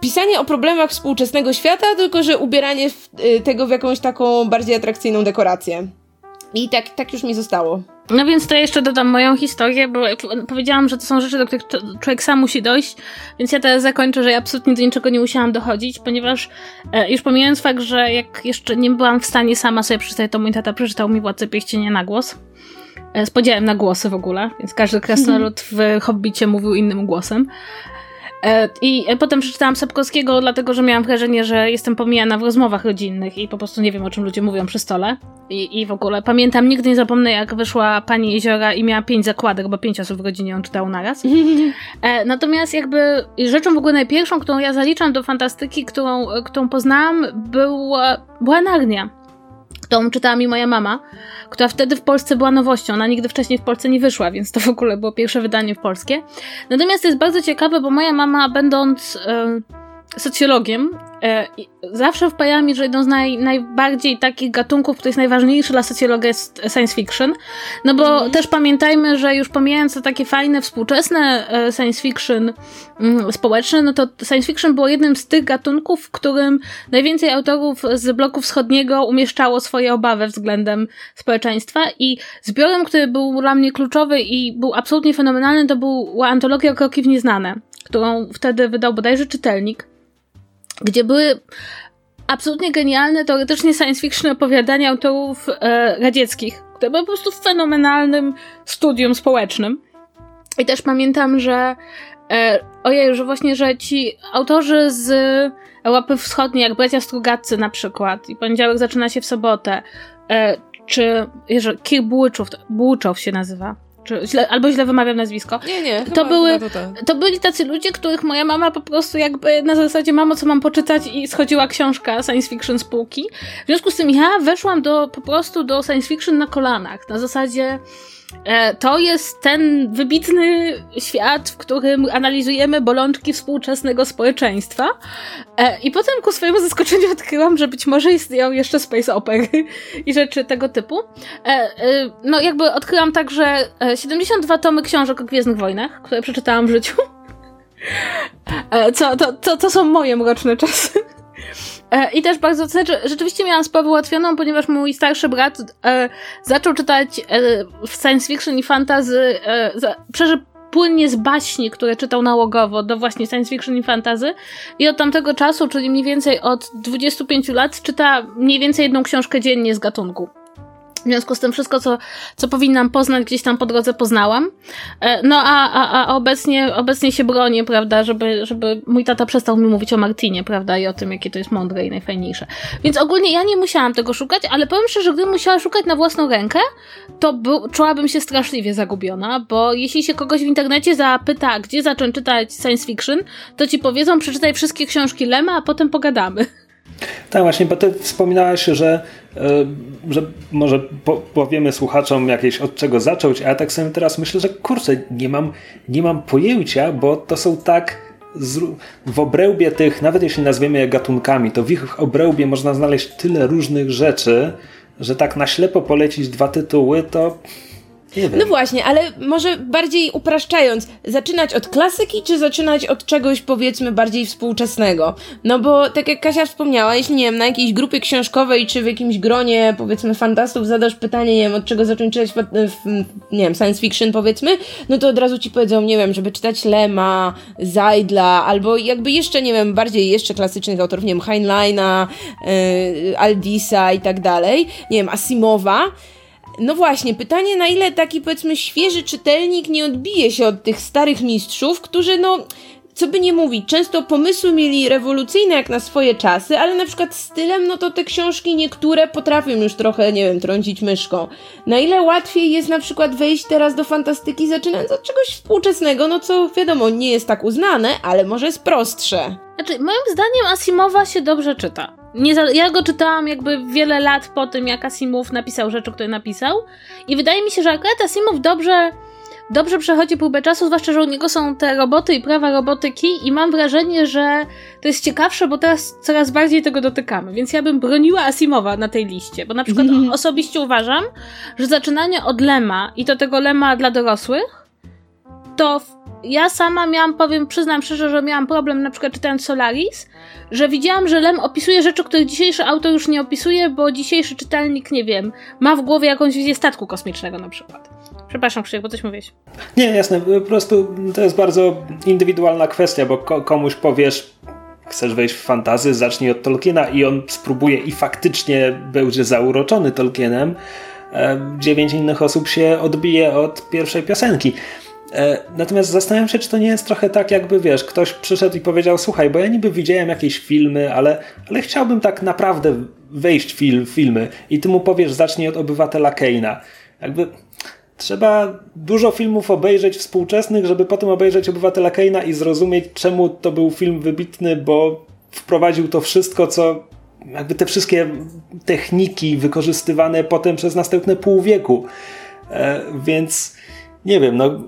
pisanie o problemach współczesnego świata, tylko że ubieranie w, y, tego w jakąś taką bardziej atrakcyjną dekorację. I tak, tak już mi zostało. No więc to jeszcze dodam moją historię, bo powiedziałam, że to są rzeczy, do których człowiek sam musi dojść, więc ja teraz zakończę, że ja absolutnie do niczego nie musiałam dochodzić, ponieważ e, już pomijając fakt, że jak jeszcze nie byłam w stanie sama sobie przeczytać, to mój tata przeczytał mi Władcę Pierścienia na głos. E, z podziałem na głosy w ogóle, więc każdy krasnolud w Hobbicie mówił innym głosem. E, I potem przeczytałam Sapkowskiego, dlatego że miałam wrażenie, że jestem pomijana w rozmowach rodzinnych i po prostu nie wiem, o czym ludzie mówią przy stole. I, i w ogóle pamiętam, nigdy nie zapomnę, jak wyszła Pani Jeziora i miała pięć zakładek, bo pięć osób w rodzinie ją czytało naraz. E, natomiast jakby rzeczą w ogóle najpierwszą, którą ja zaliczam do fantastyki, którą, którą poznałam, była, była Narnia którą czytała mi moja mama, która wtedy w Polsce była nowością. Ona nigdy wcześniej w Polsce nie wyszła, więc to w ogóle było pierwsze wydanie w polskie. Natomiast to jest bardzo ciekawe, bo moja mama, będąc socjologiem, zawsze wpaja mi, że jedną z naj, najbardziej takich gatunków, który jest najważniejszy dla socjologa jest science fiction. No bo mhm. też pamiętajmy, że już pomijając to takie fajne, współczesne e, science fiction mm, społeczne, no to science fiction było jednym z tych gatunków, w którym najwięcej autorów z bloku wschodniego umieszczało swoje obawy względem społeczeństwa i zbiorem, który był dla mnie kluczowy i był absolutnie fenomenalny, to była antologia Kroki w Nieznane, którą wtedy wydał bodajże czytelnik gdzie były absolutnie genialne, teoretycznie science fiction opowiadania autorów e, radzieckich, które były po prostu fenomenalnym studium społecznym. I też pamiętam, że e, ojej, że właśnie, że ci autorzy z Europy Wschodniej, jak bracia Strugacy na przykład, i poniedziałek zaczyna się w sobotę, e, czy że Kir Błuczow się nazywa, czy źle, albo źle wymawiam nazwisko. Nie, nie. To, były, to, to byli tacy ludzie, których moja mama po prostu jakby na zasadzie mamo, co mam poczytać i schodziła książka science fiction z półki. W związku z tym ja weszłam do, po prostu do science fiction na kolanach. Na zasadzie to jest ten wybitny świat, w którym analizujemy bolączki współczesnego społeczeństwa. E, I potem ku swojemu zaskoczeniu odkryłam, że być może istnieją jeszcze space opery i rzeczy tego typu. E, no jakby odkryłam także 72 tomy książek o Gwiezdnych Wojnach, które przeczytałam w życiu. Co, to, to, to są moje mroczne czasy. E, I też bardzo, znaczy, rzeczywiście miałam sprawę ułatwioną, ponieważ mój starszy brat e, zaczął czytać e, w science fiction i fantasy, e, za, płynnie z baśni, które czytał nałogowo do właśnie science fiction i fantasy i od tamtego czasu, czyli mniej więcej od 25 lat, czyta mniej więcej jedną książkę dziennie z gatunku. W związku z tym wszystko, co, co powinnam poznać, gdzieś tam po drodze poznałam. E, no a, a, a obecnie, obecnie się bronię, prawda, żeby, żeby mój tata przestał mi mówić o Martinie, prawda, i o tym, jakie to jest mądre i najfajniejsze. Więc ogólnie ja nie musiałam tego szukać, ale powiem szczerze, że gdybym musiała szukać na własną rękę, to by, czułabym się straszliwie zagubiona, bo jeśli się kogoś w internecie zapyta, gdzie zacząć czytać science fiction, to ci powiedzą, przeczytaj wszystkie książki Lema, a potem pogadamy. Tak, właśnie, bo ty wspominałaś, że, e, że może powiemy słuchaczom jakieś od czego zacząć, a ja tak sobie teraz myślę, że kurczę, nie mam, nie mam pojęcia, bo to są tak w obrębie tych, nawet jeśli nazwiemy je gatunkami, to w ich obrębie można znaleźć tyle różnych rzeczy, że tak na ślepo polecić dwa tytuły, to no właśnie, ale może bardziej upraszczając, zaczynać od klasyki, czy zaczynać od czegoś powiedzmy bardziej współczesnego? No bo tak jak Kasia wspomniała, jeśli nie wiem, na jakiejś grupie książkowej, czy w jakimś gronie powiedzmy fantastów zadasz pytanie, nie wiem, od czego zacząć czytać, nie wiem, science fiction powiedzmy, no to od razu ci powiedzą, nie wiem, żeby czytać Lema, Zajdla, albo jakby jeszcze, nie wiem, bardziej jeszcze klasycznych autorów, nie wiem, Heinleina, yy, Aldisa i tak dalej, nie wiem, Asimowa, no właśnie, pytanie na ile taki powiedzmy świeży czytelnik nie odbije się od tych starych mistrzów, którzy no co by nie mówić, często pomysły mieli rewolucyjne jak na swoje czasy, ale na przykład stylem, no to te książki niektóre potrafią już trochę, nie wiem, trącić myszką. Na ile łatwiej jest na przykład wejść teraz do fantastyki zaczynając od czegoś współczesnego, no co wiadomo, nie jest tak uznane, ale może jest prostsze. Znaczy, moim zdaniem Asimowa się dobrze czyta. Nie za, ja go czytałam jakby wiele lat po tym, jak Asimov napisał rzeczy, które napisał. I wydaje mi się, że akurat Asimov dobrze, dobrze przechodzi próbę czasu, zwłaszcza, że u niego są te roboty i prawa robotyki i mam wrażenie, że to jest ciekawsze, bo teraz coraz bardziej tego dotykamy. Więc ja bym broniła Asimowa na tej liście, bo na przykład osobiście uważam, że zaczynanie od Lema i to tego Lema dla dorosłych, to ja sama miałam, powiem, przyznam szczerze, że miałam problem na przykład czytając Solaris, że widziałam, że Lem opisuje rzeczy, których dzisiejszy autor już nie opisuje, bo dzisiejszy czytelnik, nie wiem, ma w głowie jakąś wizję statku kosmicznego na przykład. Przepraszam, Krzysiek, bo coś mówisz. Nie, jasne, po prostu to jest bardzo indywidualna kwestia, bo komuś powiesz, chcesz wejść w fantazy, zacznij od Tolkiena i on spróbuje i faktycznie będzie zauroczony Tolkienem. E, dziewięć innych osób się odbije od pierwszej piosenki. E, natomiast zastanawiam się, czy to nie jest trochę tak, jakby wiesz, ktoś przyszedł i powiedział: Słuchaj, bo ja niby widziałem jakieś filmy, ale, ale chciałbym tak naprawdę wejść w film, filmy, i ty mu powiesz: Zacznij od obywatela Keina. Jakby trzeba dużo filmów obejrzeć współczesnych, żeby potem obejrzeć obywatela Keina i zrozumieć, czemu to był film wybitny, bo wprowadził to wszystko, co jakby te wszystkie techniki wykorzystywane potem przez następne pół wieku. E, więc nie wiem, no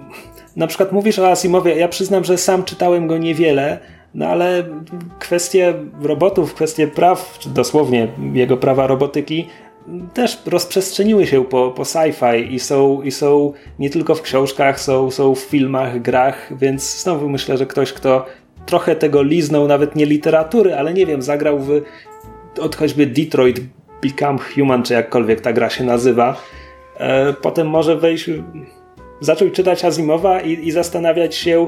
na przykład mówisz o Asimowie, ja przyznam, że sam czytałem go niewiele, no ale kwestie robotów, kwestie praw, czy dosłownie jego prawa robotyki, też rozprzestrzeniły się po, po sci-fi i są, i są nie tylko w książkach, są, są w filmach, grach, więc znowu myślę, że ktoś, kto trochę tego liznął, nawet nie literatury, ale nie wiem, zagrał w od choćby Detroit Become Human, czy jakkolwiek ta gra się nazywa, e, potem może wejść zaczął czytać Azimowa i, i zastanawiać się,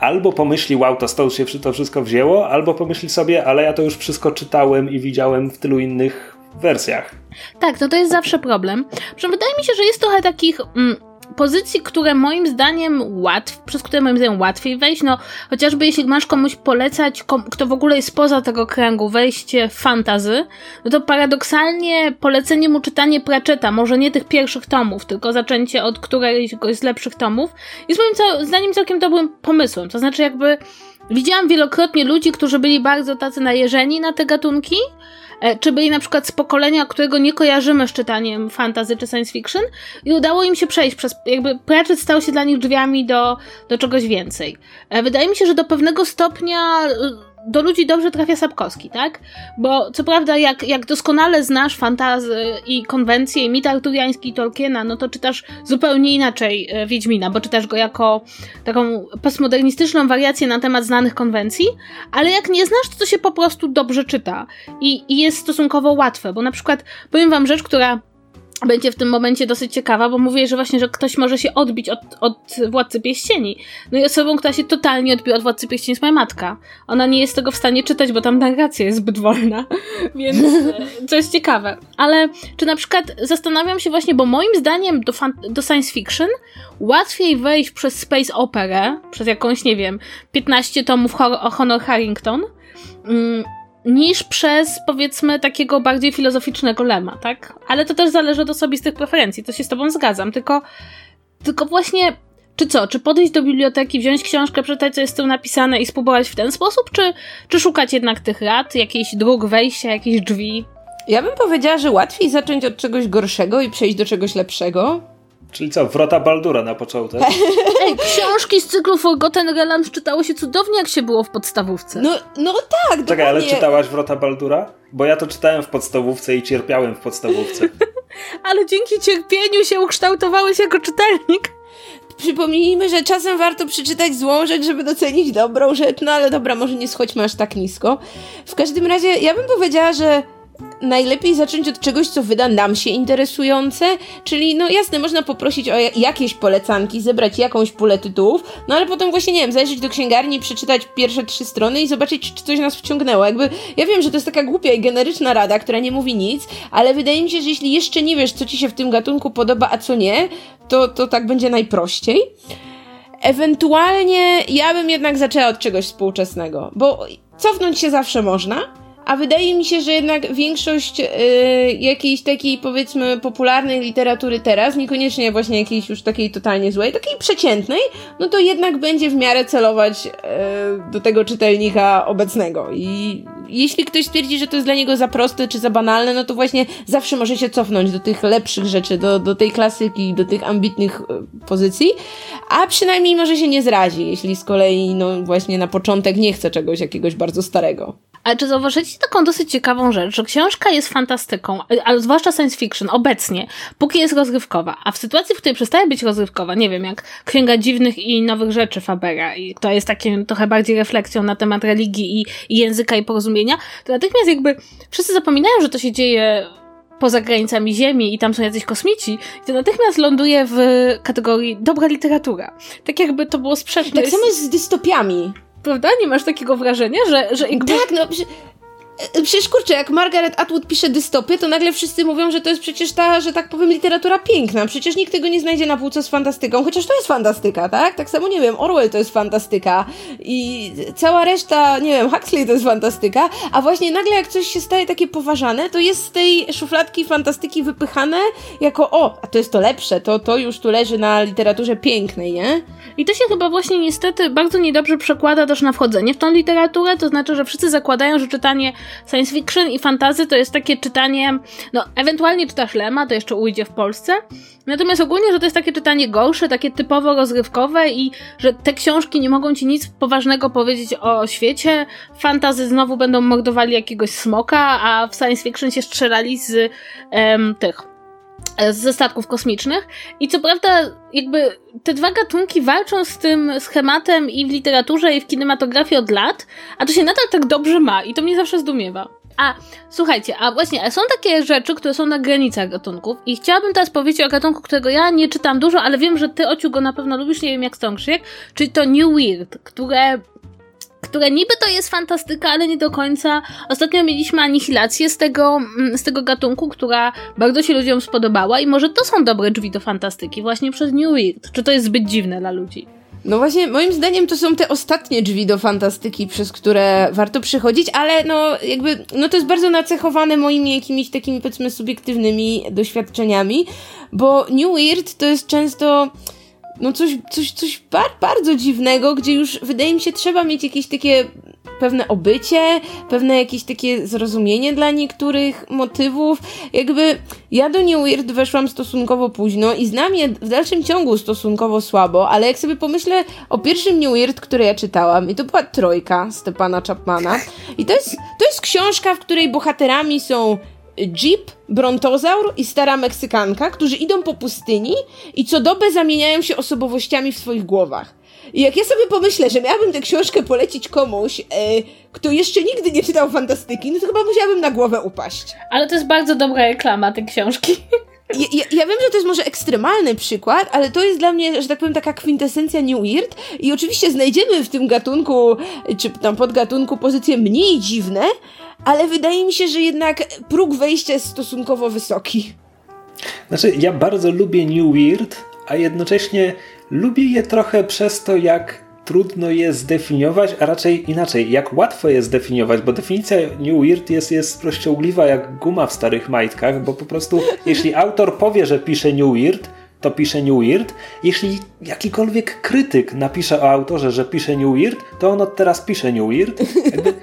albo pomyśli, wow, to stąd się to wszystko wzięło, albo pomyśli sobie, ale ja to już wszystko czytałem i widziałem w tylu innych wersjach. Tak, no to jest zawsze problem. Przecież wydaje mi się, że jest trochę takich mm, pozycji, które moim zdaniem łatw, przez które moim zdaniem łatwiej wejść, no chociażby jeśli masz komuś polecać, kom, kto w ogóle jest poza tego kręgu, wejście w fantazy, no to paradoksalnie polecenie mu czytanie Pratchetta, może nie tych pierwszych tomów, tylko zaczęcie od któregoś z lepszych tomów, jest moim zdaniem całkiem dobrym pomysłem. To znaczy jakby widziałam wielokrotnie ludzi, którzy byli bardzo tacy najeżeni na te gatunki, czy byli na przykład z pokolenia, którego nie kojarzymy z czytaniem fantasy czy science fiction i udało im się przejść przez, jakby Pratchett stał się dla nich drzwiami do, do czegoś więcej. E, wydaje mi się, że do pewnego stopnia do ludzi dobrze trafia Sapkowski, tak? Bo co prawda, jak, jak doskonale znasz fantazy i konwencje i mit arturiański Tolkiena, no to czytasz zupełnie inaczej e, Wiedźmina, bo czytasz go jako taką postmodernistyczną wariację na temat znanych konwencji, ale jak nie znasz, to, się po prostu dobrze czyta i, i jest stosunkowo łatwe, bo na przykład powiem wam rzecz, która będzie w tym momencie dosyć ciekawa, bo mówię, że właśnie, że ktoś może się odbić od, od Władcy Pieścieni. No i osobą, która się totalnie odbiła od Władcy Pieścieni jest moja matka. Ona nie jest tego w stanie czytać, bo tam narracja jest zbyt wolna, więc e, to jest ciekawe. Ale czy na przykład zastanawiam się właśnie, bo moim zdaniem do, do science fiction łatwiej wejść przez space operę, przez jakąś, nie wiem, 15 tomów Honor Harrington, mm, niż przez, powiedzmy, takiego bardziej filozoficznego lema, tak? Ale to też zależy od osobistych preferencji, to się z tobą zgadzam, tylko, tylko właśnie, czy co, czy podejść do biblioteki, wziąć książkę, przeczytać, co jest tu napisane i spróbować w ten sposób, czy, czy szukać jednak tych rad, jakichś dróg wejścia, jakichś drzwi? Ja bym powiedziała, że łatwiej zacząć od czegoś gorszego i przejść do czegoś lepszego, Czyli co, wrota Baldura na początek? Ej, książki z cyklu Forgotten Realms czytało się cudownie, jak się było w podstawówce. No, no tak, Czekaj, ale dokładnie. czytałaś Wrota Baldura? Bo ja to czytałem w podstawówce i cierpiałem w podstawówce. Ale dzięki cierpieniu się ukształtowałeś jako czytelnik. Przypomnijmy, że czasem warto przeczytać złą rzecz, żeby docenić dobrą rzecz, no ale dobra, może nie schodźmy aż tak nisko. W każdym razie, ja bym powiedziała, że najlepiej zacząć od czegoś, co wyda nam się interesujące, czyli no jasne, można poprosić o ja- jakieś polecanki, zebrać jakąś pulę tytułów, no ale potem właśnie, nie wiem, zajrzeć do księgarni, przeczytać pierwsze trzy strony i zobaczyć, czy coś nas wciągnęło. Jakby, ja wiem, że to jest taka głupia i generyczna rada, która nie mówi nic, ale wydaje mi się, że jeśli jeszcze nie wiesz, co ci się w tym gatunku podoba, a co nie, to, to tak będzie najprościej. Ewentualnie ja bym jednak zaczęła od czegoś współczesnego, bo cofnąć się zawsze można, a wydaje mi się, że jednak większość y, jakiejś takiej powiedzmy popularnej literatury teraz, niekoniecznie właśnie jakiejś już takiej totalnie złej, takiej przeciętnej, no to jednak będzie w miarę celować y, do tego czytelnika obecnego. I jeśli ktoś stwierdzi, że to jest dla niego za proste czy za banalne, no to właśnie zawsze może się cofnąć do tych lepszych rzeczy, do, do tej klasyki, do tych ambitnych y, pozycji, a przynajmniej może się nie zrazi, jeśli z kolei no właśnie na początek nie chce czegoś jakiegoś bardzo starego. Ale czy taką dosyć ciekawą rzecz, że książka jest fantastyką, ale zwłaszcza science fiction, obecnie, póki jest rozrywkowa, a w sytuacji, w której przestaje być rozrywkowa, nie wiem, jak Księga Dziwnych i Nowych Rzeczy Fabera, i to jest takim trochę bardziej refleksją na temat religii i, i języka i porozumienia, to natychmiast jakby wszyscy zapominają, że to się dzieje poza granicami Ziemi i tam są jacyś kosmici, to natychmiast ląduje w kategorii dobra literatura. Tak jakby to było sprzeczne. Tak samo jest z dystopiami. Prawda? Nie masz takiego wrażenia, że, że jakby... Tak, no Przecież kurczę, jak Margaret Atwood pisze dystopię, to nagle wszyscy mówią, że to jest przecież ta, że tak powiem, literatura piękna. Przecież nikt tego nie znajdzie na półce z fantastyką, chociaż to jest fantastyka, tak? Tak samo, nie wiem, Orwell to jest fantastyka i cała reszta, nie wiem, Huxley to jest fantastyka, a właśnie nagle jak coś się staje takie poważane, to jest z tej szufladki fantastyki wypychane jako, o, a to jest to lepsze, to, to już tu leży na literaturze pięknej, nie? I to się chyba właśnie niestety bardzo niedobrze przekłada też na wchodzenie w tą literaturę, to znaczy, że wszyscy zakładają, że czytanie science fiction i fantazy to jest takie czytanie, no ewentualnie czytasz Lema, to jeszcze ujdzie w Polsce, natomiast ogólnie, że to jest takie czytanie gorsze, takie typowo rozrywkowe i że te książki nie mogą ci nic poważnego powiedzieć o świecie, fantazy znowu będą mordowali jakiegoś smoka, a w science fiction się strzelali z em, tych ze statków kosmicznych. I co prawda, jakby te dwa gatunki walczą z tym schematem i w literaturze, i w kinematografii od lat, a to się nadal tak dobrze ma i to mnie zawsze zdumiewa. A słuchajcie, a właśnie, a są takie rzeczy, które są na granicach gatunków i chciałabym teraz powiedzieć o gatunku, którego ja nie czytam dużo, ale wiem, że ty, Ociu, go na pewno lubisz, nie wiem jak Stąkrzyk, czyli to New Weird, które które niby to jest fantastyka, ale nie do końca. Ostatnio mieliśmy anihilację z tego, mm, z tego gatunku, która bardzo się ludziom spodobała i może to są dobre drzwi do fantastyki właśnie przez New Weird. Czy to jest zbyt dziwne dla ludzi? No właśnie, moim zdaniem to są te ostatnie drzwi do fantastyki, przez które warto przychodzić, ale no jakby, no to jest bardzo nacechowane moimi jakimiś takimi powiedzmy subiektywnymi doświadczeniami, bo New Weird to jest często no coś, coś, coś bar bardzo dziwnego, gdzie już wydaje mi się trzeba mieć jakieś takie pewne obycie, pewne jakieś takie zrozumienie dla niektórych motywów. Jakby ja do New Weird weszłam stosunkowo późno i znam je w dalszym ciągu stosunkowo słabo, ale jak sobie pomyślę o pierwszym New Weird, który ja czytałam, i to była Trojka Stepana Chapmana, i to jest, to jest książka, w której bohaterami są Jeep, Brontozaur i stara Meksykanka, którzy idą po pustyni i co dobę zamieniają się osobowościami w swoich głowach. I jak ja sobie pomyślę, że miałabym tę książkę polecić komuś, e, kto jeszcze nigdy nie czytał fantastyki, no to chyba musiałabym na głowę upaść. Ale to jest bardzo dobra reklama tej książki. Ja, ja, wiem, że to jest może ekstremalny przykład, ale to jest dla mnie, że tak powiem, taka kwintesencja New Weird i oczywiście znajdziemy w tym gatunku, czy tam podgatunku pozycje mniej dziwne, ale wydaje mi się, że jednak próg wejścia jest stosunkowo wysoki. Znaczy, ja bardzo lubię New Weird, a jednocześnie lubię je trochę przez to, jak trudno je zdefiniować, a raczej inaczej, jak łatwo je zdefiniować, bo definicja New Weird jest, jest rozciągliwa jak guma w starych majtkach, bo po prostu jeśli autor powie, że pisze New Weird, to pisze New Weird. Jeśli jakikolwiek krytyk napisze o autorze, że pisze New Weird, to on od teraz pisze New Weird. Jakby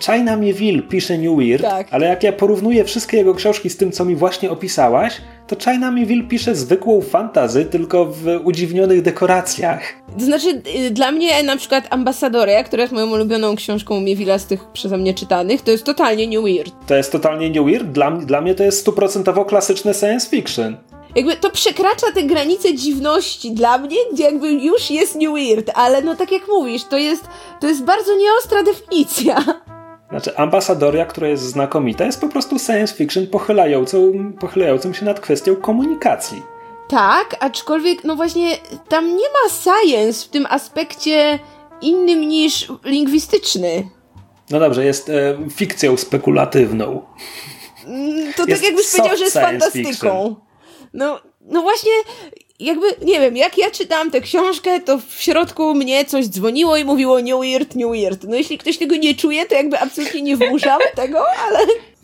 China Mieville pisze New Weird, Tak. ale jak ja porównuję wszystkie jego książki z tym, co mi właśnie opisałaś, to China Mieville pisze zwykłą fantazy, tylko w udziwnionych dekoracjach. To znaczy, y, dla mnie na przykład Ambasadoria, która jest moją ulubioną książką Mieville'a z tych przeze mnie czytanych, to jest totalnie New Weird. To jest totalnie New Weird? Dla, dla mnie to jest stuprocentowo klasyczne science fiction jakby to przekracza te granice dziwności dla mnie, gdzie jakby już jest New Weird, ale no tak jak mówisz, to jest, to jest bardzo nieostra definicja. Znaczy, ambasadoria, która jest znakomita, jest po prostu science fiction pochylającą, pochylającą się nad kwestią komunikacji. Tak, aczkolwiek, no właśnie, tam nie ma science w tym aspekcie innym niż lingwistyczny. No dobrze, jest e, fikcją spekulatywną. To tak jakbyś powiedział, że jest fantastyką. Fiction. No, no właśnie, jakby, nie wiem, jak ja czytałam tę książkę, to w środku mnie coś dzwoniło i mówiło New Weird, New Weird. No jeśli ktoś tego nie czuje, to jakby absolutnie nie wmuszam tego, ale...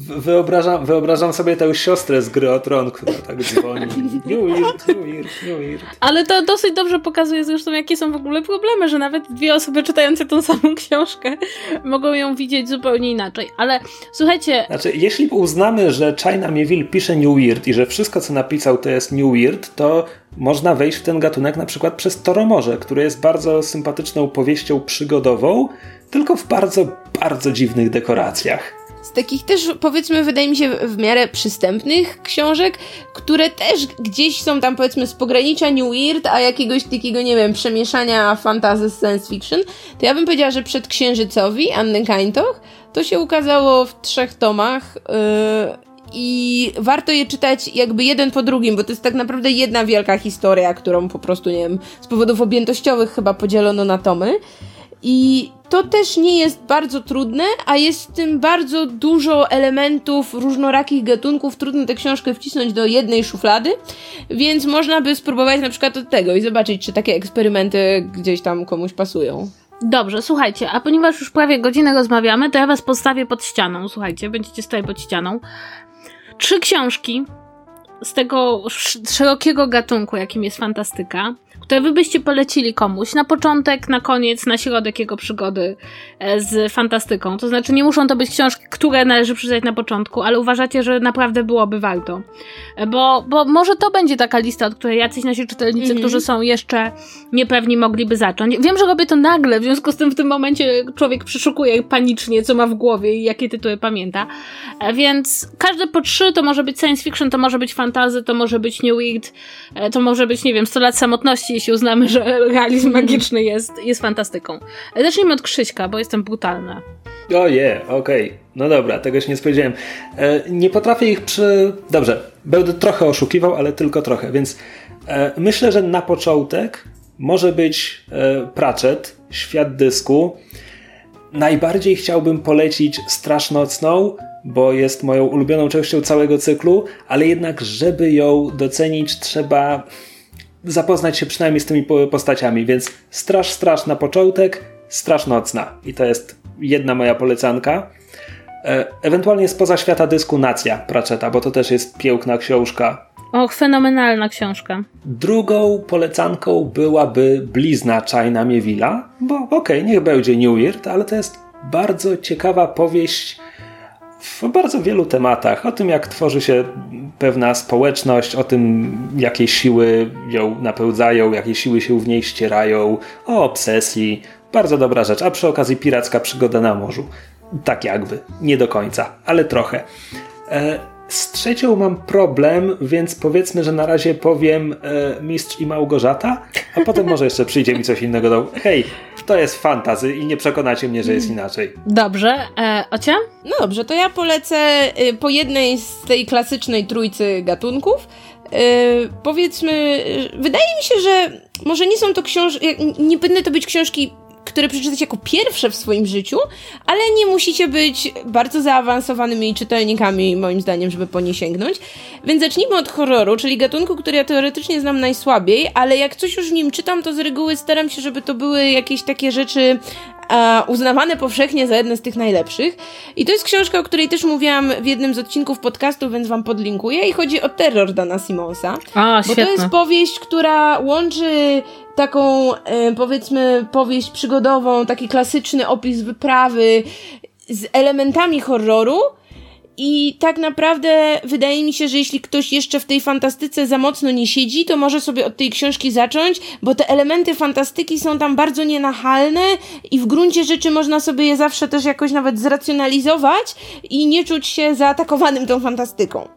Wyobrażam, wyobrażam sobie tę siostrę z gry o tron, która tak dzwoni. New Weird, New Weird, New Weird. Ale to dosyć dobrze pokazuje zresztą, jakie są w ogóle problemy, że nawet dwie osoby czytające tą samą książkę mogą ją widzieć zupełnie inaczej. Ale słuchajcie... Znaczy, jeśli uznamy, że China Mieville pisze New Weird i że wszystko, co napisał, to jest New Weird, to można wejść w ten gatunek na przykład przez Toromorze, które jest bardzo sympatyczną powieścią przygodową, tylko w bardzo, bardzo dziwnych dekoracjach. Z takich też, powiedzmy, wydaje mi się, w miarę przystępnych książek, które też gdzieś są tam, powiedzmy, z pogranicza New Weird, a jakiegoś takiego, nie wiem, przemieszania fantasy z science fiction, to ja bym powiedziała, że przed Księżycowi Anny Kaintoch to się ukazało w trzech tomach. Yy i warto je czytać jakby jeden po drugim, bo to jest tak naprawdę jedna wielka historia, którą po prostu, nie wiem, z powodów objętościowych chyba podzielono na tomy. I to też nie jest bardzo trudne, a jest w tym bardzo dużo elementów różnorakich gatunków. Trudno tę książkę wcisnąć do jednej szuflady, więc można by spróbować na przykład od tego i zobaczyć, czy takie eksperymenty gdzieś tam komuś pasują. Dobrze, słuchajcie, a ponieważ już prawie godzinę rozmawiamy, to ja was postawię pod ścianą. Słuchajcie, będziecie stali pod ścianą trzy książki z tego szerokiego gatunku, jakim jest fantastyka które wy byście polecili komuś na początek, na koniec, na środek jego przygody e, z fantastyką. To znaczy, nie muszą to być książki, które należy przeczytać na początku, ale uważacie, że naprawdę byłoby warto. E, bo, bo może to będzie taka lista, od której jacyś nasi czytelnicy, którzy są jeszcze niepewni, mogliby zacząć. Wiem, że robię to nagle, w związku z tym w tym momencie człowiek przeszukuje panicznie, co ma w głowie i jakie tytuły pamięta. E, więc każde po trzy to może być science fiction, to może być fantazy, to może być new weird, to może być, nie wiem, 100 lat samotności, jeśli uznamy, że realizm mhm. magiczny jest, jest fantastyką. Zacznijmy od Krzyśka, bo jestem brutalna. O je, okej. No dobra, tego się nie spodziewałem. E, nie potrafię ich przy... Dobrze, będę trochę oszukiwał, ale tylko trochę, więc e, myślę, że na początek może być e, Pratchett, Świat Dysku. Najbardziej chciałbym polecić Straż Nocną, bo jest moją ulubioną częścią całego cyklu, ale jednak, żeby ją docenić, trzeba zapoznać się przynajmniej z tymi postaciami, więc Straż Straż na początek, Straż Nocna. I to jest jedna moja polecanka. E, ewentualnie spoza świata dysku Nacja Pratchetta, bo to też jest piękna książka. Och, fenomenalna książka. Drugą polecanką byłaby Blizna China Miewila, bo okej, okay, niech będzie New Weird, ale to jest bardzo ciekawa powieść w bardzo wielu tematach. O tym, jak tworzy się pewna społeczność, o tym, jakie siły ją napełdzają, jakie siły się w niej ścierają, o obsesji. Bardzo dobra rzecz. A przy okazji piracka przygoda na morzu. Tak jakby. Nie do końca, ale trochę. E, z trzecią mam problem, więc powiedzmy, że na razie powiem e, Mistrz i Małgorzata, a potem może jeszcze przyjdzie mi coś innego do. Hej, to jest fantazy i nie przekonacie mnie, że jest inaczej. Dobrze. E, Ocia? No dobrze, to ja polecę y, po jednej z tej klasycznej trójcy gatunków. Y, powiedzmy, y, wydaje mi się, że może nie są to książki, nie będą to być książki które przeczytać jako pierwsze w swoim życiu, ale nie musicie być bardzo zaawansowanymi czytelnikami, moim zdaniem, żeby po nie sięgnąć. Więc zacznijmy od horroru, czyli gatunku, który ja teoretycznie znam najsłabiej, ale jak coś już w nim czytam, to z reguły staram się, żeby to były jakieś takie rzeczy a, uznawane powszechnie za jedne z tych najlepszych. I to jest książka, o której też mówiłam w jednym z odcinków podcastu, więc wam podlinkuję. I chodzi o terror Dana Simonsa. A, bo to jest powieść, która łączy taką, powiedzmy, powieść przygodową, taki klasyczny opis wyprawy z elementami horroru. I tak naprawdę wydaje mi się, że jeśli ktoś jeszcze w tej fantastyce za mocno nie siedzi, to może sobie od tej książki zacząć, bo te elementy fantastyki są tam bardzo nienachalne i w gruncie rzeczy można sobie je zawsze też jakoś nawet zracjonalizować i nie czuć się zaatakowanym tą fantastyką.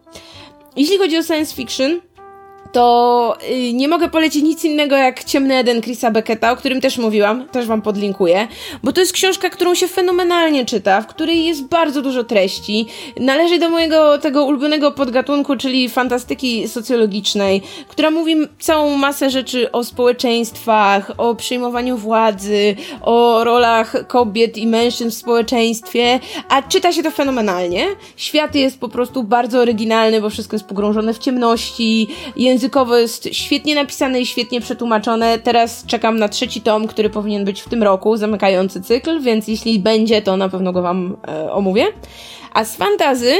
Jeśli chodzi o science fiction, to y, nie mogę polecić nic innego jak Ciemny Eden Chrisa Becketa, o którym też mówiłam, też wam podlinkuję, bo to jest książka, którą się fenomenalnie czyta, w której jest bardzo dużo treści. Należy do mojego tego ulubionego podgatunku, czyli fantastyki socjologicznej, która mówi całą masę rzeczy o społeczeństwach, o przyjmowaniu władzy, o rolach kobiet i mężczyzn w społeczeństwie, a czyta się to fenomenalnie. Świat jest po prostu bardzo oryginalny, bo wszystko jest pogrążone w ciemności, język językowo jest świetnie napisane i świetnie przetłumaczone. Teraz czekam na trzeci tom, który powinien być w tym roku, zamykający cykl, więc jeśli będzie, to na pewno go wam e, omówię. A z fantazy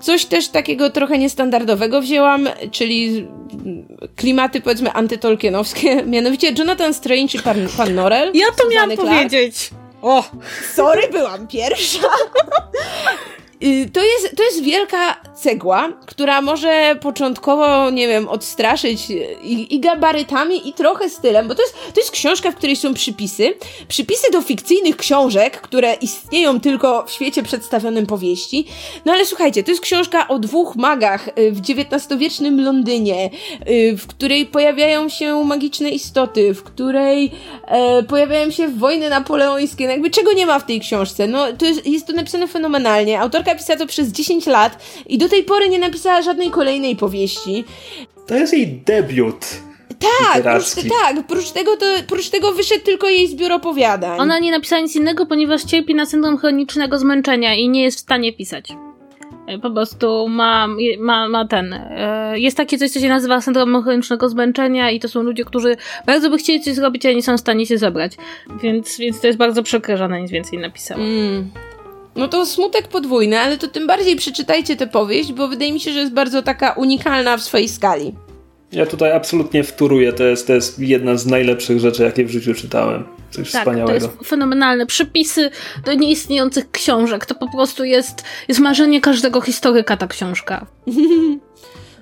coś też takiego trochę niestandardowego wzięłam, czyli klimaty powiedzmy antytolkienowskie, mianowicie Jonathan Strange i Pan, Pan Norrell. Ja to miałam Clark. powiedzieć. O! Sorry, byłam pierwsza. Y, to jest, to jest wielka cegła, która może początkowo, nie wiem, odstraszyć i, i, gabarytami, i trochę stylem, bo to jest, to jest książka, w której są przypisy. Przypisy do fikcyjnych książek, które istnieją tylko w świecie przedstawionym powieści. No ale słuchajcie, to jest książka o dwóch magach y, w XIX-wiecznym Londynie, y, w której pojawiają się magiczne istoty, w której e, pojawiają się wojny napoleońskie, no jakby czego nie ma w tej książce. No to jest, jest to napisane fenomenalnie. Autorka autorka pisała to przez 10 lat i do tej pory nie napisała żadnej kolejnej powieści. To jest jej debiut. Tak, prócz, tak, prócz tego, to, prócz tego wyszedł tylko jej zbiór opowiadań. Ona nie napisała nic innego, ponieważ cierpi na syndrom chronicznego zmęczenia i nie jest w stanie pisać. E, po prostu ma, ma, ma ten. E, jest takie coś, co się nazywa syndrom chronicznego zmęczenia, i to są ludzie, którzy bardzo by chcieli coś zrobić, ale nie są w stanie się zebrać. Więc, więc to jest bardzo przykre, że ona nic więcej napisała. Mm. No to smutek podwójny, ale to tym bardziej przeczytajcie tę powieść, bo wydaje mi się, że jest bardzo taka unikalna w swojej skali. Ja tutaj absolutnie wturuję, to jest, to jest jedna z najlepszych rzeczy, jakie w życiu czytałem. Coś tak, wspaniałego. To jest fenomenalne. Przypisy do nieistniejących książek. To po prostu jest, jest marzenie każdego historyka ta książka.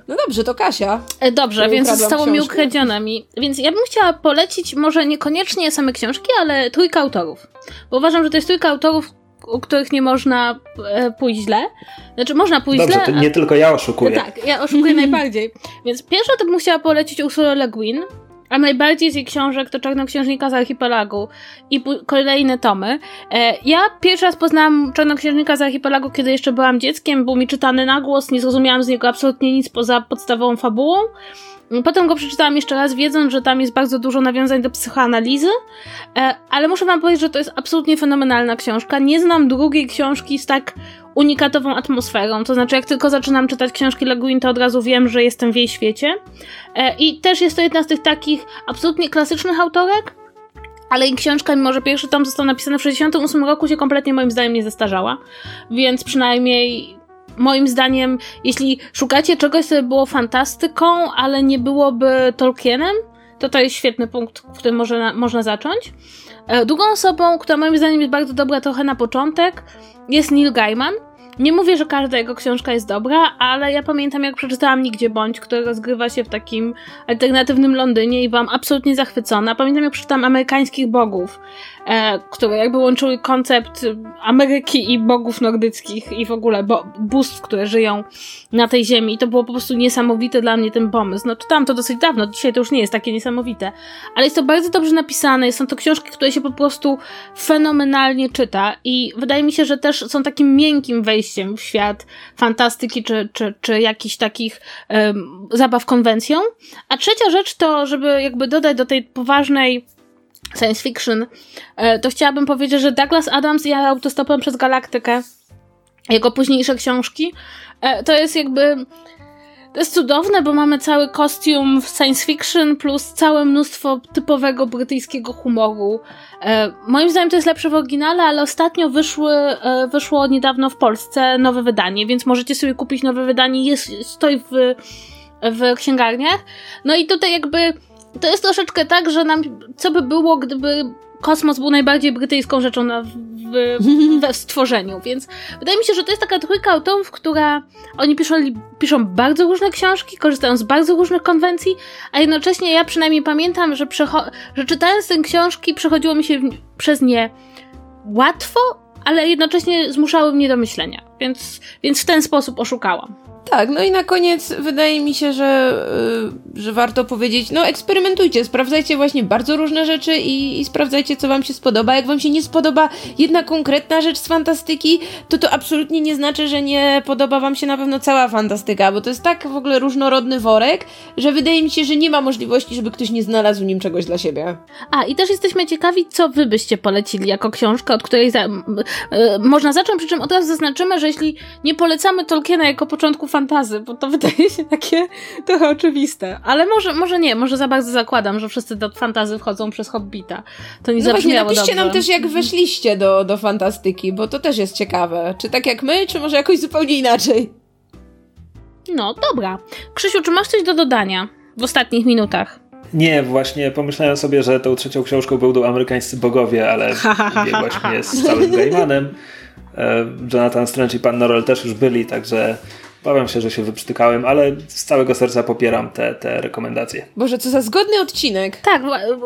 No dobrze, to Kasia. E, dobrze, więc zostało mi ukradzione mi. Więc ja bym chciała polecić może niekoniecznie same książki, ale trójkę autorów. Bo uważam, że to jest trójka autorów, u których nie można e, pójść źle. Znaczy, można pójść Dobrze, źle. Dobrze, to nie a... tylko ja oszukuję. No tak, ja oszukuję najbardziej. Więc pierwsza to bym chciała polecić Ursula Le Guin, a najbardziej z jej książek to Czarnoksiężnika z Archipelagu i kolejne tomy. E, ja pierwszy raz poznałam Czarnoksiężnika z Archipelagu, kiedy jeszcze byłam dzieckiem. Był mi czytany na głos, nie zrozumiałam z niego absolutnie nic poza podstawową fabułą. Potem go przeczytałam jeszcze raz, wiedząc, że tam jest bardzo dużo nawiązań do psychoanalizy, e, ale muszę wam powiedzieć, że to jest absolutnie fenomenalna książka. Nie znam drugiej książki z tak unikatową atmosferą. To znaczy, jak tylko zaczynam czytać książki Le Guin, to od razu wiem, że jestem w jej świecie. E, I też jest to jedna z tych takich absolutnie klasycznych autorek, ale jej książka, mimo że pierwszy tom został napisany w 1968 roku, się kompletnie moim zdaniem nie zestarzała. Więc przynajmniej moim zdaniem, jeśli szukacie czegoś, co by było fantastyką, ale nie byłoby Tolkienem, to to jest świetny punkt, w którym może, można zacząć. E, drugą osobą, która moim zdaniem jest bardzo dobra trochę na początek, jest Neil Gaiman. Nie mówię, że każda jego książka jest dobra, ale ja pamiętam, jak przeczytałam Nigdzie Bądź, który rozgrywa się w takim alternatywnym Londynie i byłam absolutnie zachwycona. Pamiętam, jak przeczytałam Amerykańskich Bogów, e, które jakby łączyły koncept Ameryki i bogów nordyckich i w ogóle bo, bóstw, które żyją na tej ziemi. I to było po prostu niesamowite dla mnie ten pomysł. No czytałam to dosyć dawno, dzisiaj to już nie jest takie niesamowite. Ale jest to bardzo dobrze napisane, są to książki, które się po prostu fenomenalnie czyta i wydaje mi się, że też są takim miękkim wejściem w świat fantastyki czy, czy, czy jakichś takich um, zabaw konwencją. A trzecia rzecz to, żeby jakby dodać do tej poważnej science fiction, e, to chciałabym powiedzieć, że Douglas Adams jechał autostopem przez galaktykę. Jego późniejsze książki e, to jest jakby. To jest cudowne, bo mamy cały kostium w science fiction plus całe mnóstwo typowego brytyjskiego humoru. E, moim zdaniem to jest lepsze w oryginale, ale ostatnio wyszły, e, wyszło niedawno w Polsce nowe wydanie, więc możecie sobie kupić nowe wydanie. Jest, stoi w, w księgarniach. No i tutaj jakby to jest troszeczkę tak, że nam, co by było, gdyby kosmos był najbardziej brytyjską rzeczą na, w, we stworzeniu, więc wydaje mi się, że to jest taka trójka autorów, która oni piszą, piszą bardzo różne książki, korzystają z bardzo różnych konwencji, a jednocześnie ja przynajmniej pamiętam, że, że czytając te książki przechodziło mi się przez nie łatwo, ale jednocześnie zmuszały mnie do myślenia, więc, więc w ten sposób oszukałam. Tak, no i na koniec wydaje mi się, że, yy, że warto powiedzieć, no eksperymentujcie, sprawdzajcie właśnie bardzo różne rzeczy i, i, sprawdzajcie, co wam się spodoba. Jak wam się nie spodoba jedna konkretna rzecz z fantastyki, to to absolutnie nie znaczy, że nie podoba wam się na pewno cała fantastyka, bo to jest tak w ogóle różnorodny worek, że wydaje mi się, że nie ma możliwości, żeby ktoś nie znalazł nim czegoś dla siebie. A, i też jesteśmy ciekawi, co wy byście polecili jako książkę, od której za, yy, można zacząć, przy czym od razu zaznaczymy, że jeśli nie polecamy Tolkiena jako początku fantazy, bo to wydaje się takie trochę oczywiste. Ale może, może nie, może za bardzo zakładam, że wszyscy do fantazy wchodzą przez Hobbita. To nie no właśnie, napiszcie dobrze. nam też, jak weszliście do, do fantastyki, bo to też jest ciekawe. Czy tak jak my, czy może jakoś zupełnie inaczej? No, dobra. Krzysiu, czy masz coś do dodania w ostatnich minutach? Nie, właśnie pomyślałem sobie, że tą trzecią książką będą amerykańscy bogowie, ale biegłaś mnie z całym Gaimanem. E, Jonathan Strange i Pan Norrell też już byli, także Obawiam się, że się wyprztykałem, ale z całego serca popieram te, te rekomendacje. Boże, co za zgodny odcinek. Tak,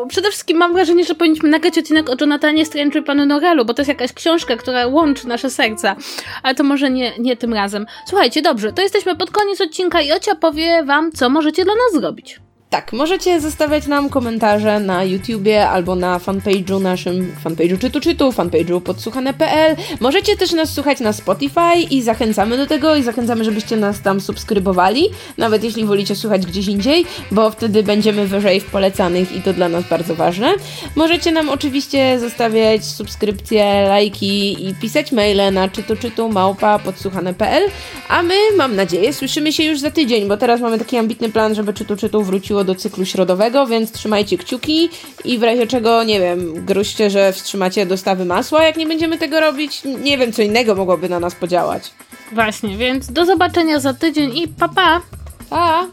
przede wszystkim mam wrażenie, że powinniśmy nagrać odcinek o Jonathanie Strange i Panu Norelu, bo to jest jakaś książka, która łączy nasze serca. Ale to może nie, nie tym razem. Słuchajcie, dobrze, to jesteśmy pod koniec odcinka i Ocia powie wam, co możecie dla nas zrobić. Tak, możecie zostawiać nam komentarze na YouTubie albo na fanpage'u naszym, fanpage'u czytu czytu, fanpage'u podsłuchane.pl. Możecie też nas słuchać na Spotify i zachęcamy do tego i zachęcamy, żebyście nas tam subskrybowali, nawet jeśli wolicie słuchać gdzieś indziej, bo wtedy będziemy wyżej w polecanych i to dla nas bardzo ważne. Możecie nam oczywiście zostawiać subskrypcje, lajki i pisać maile na czytu czytu małpa podsłuchane.pl, a my, mam nadzieję, słyszymy się już za tydzień, bo teraz mamy taki ambitny plan, żeby czytu czytu wróciło do cyklu środowego, więc trzymajcie kciuki i w razie czego, nie wiem, gruźcie, że wstrzymacie dostawy masła, jak nie będziemy tego robić. Nie wiem, co innego mogłoby na nas podziałać. Właśnie, więc do zobaczenia za tydzień i pa pa! Pa!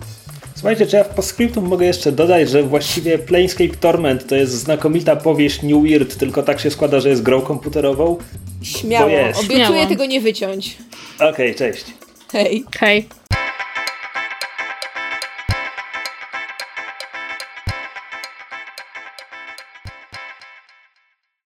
Słuchajcie, czy ja w postscriptum mogę jeszcze dodać, że właściwie Planescape Torment to jest znakomita powieść New Weird, tylko tak się składa, że jest grą komputerową? Śmiało, obiecuję Śmiało. tego nie wyciąć. Okej, okay, cześć. Hej. Hej.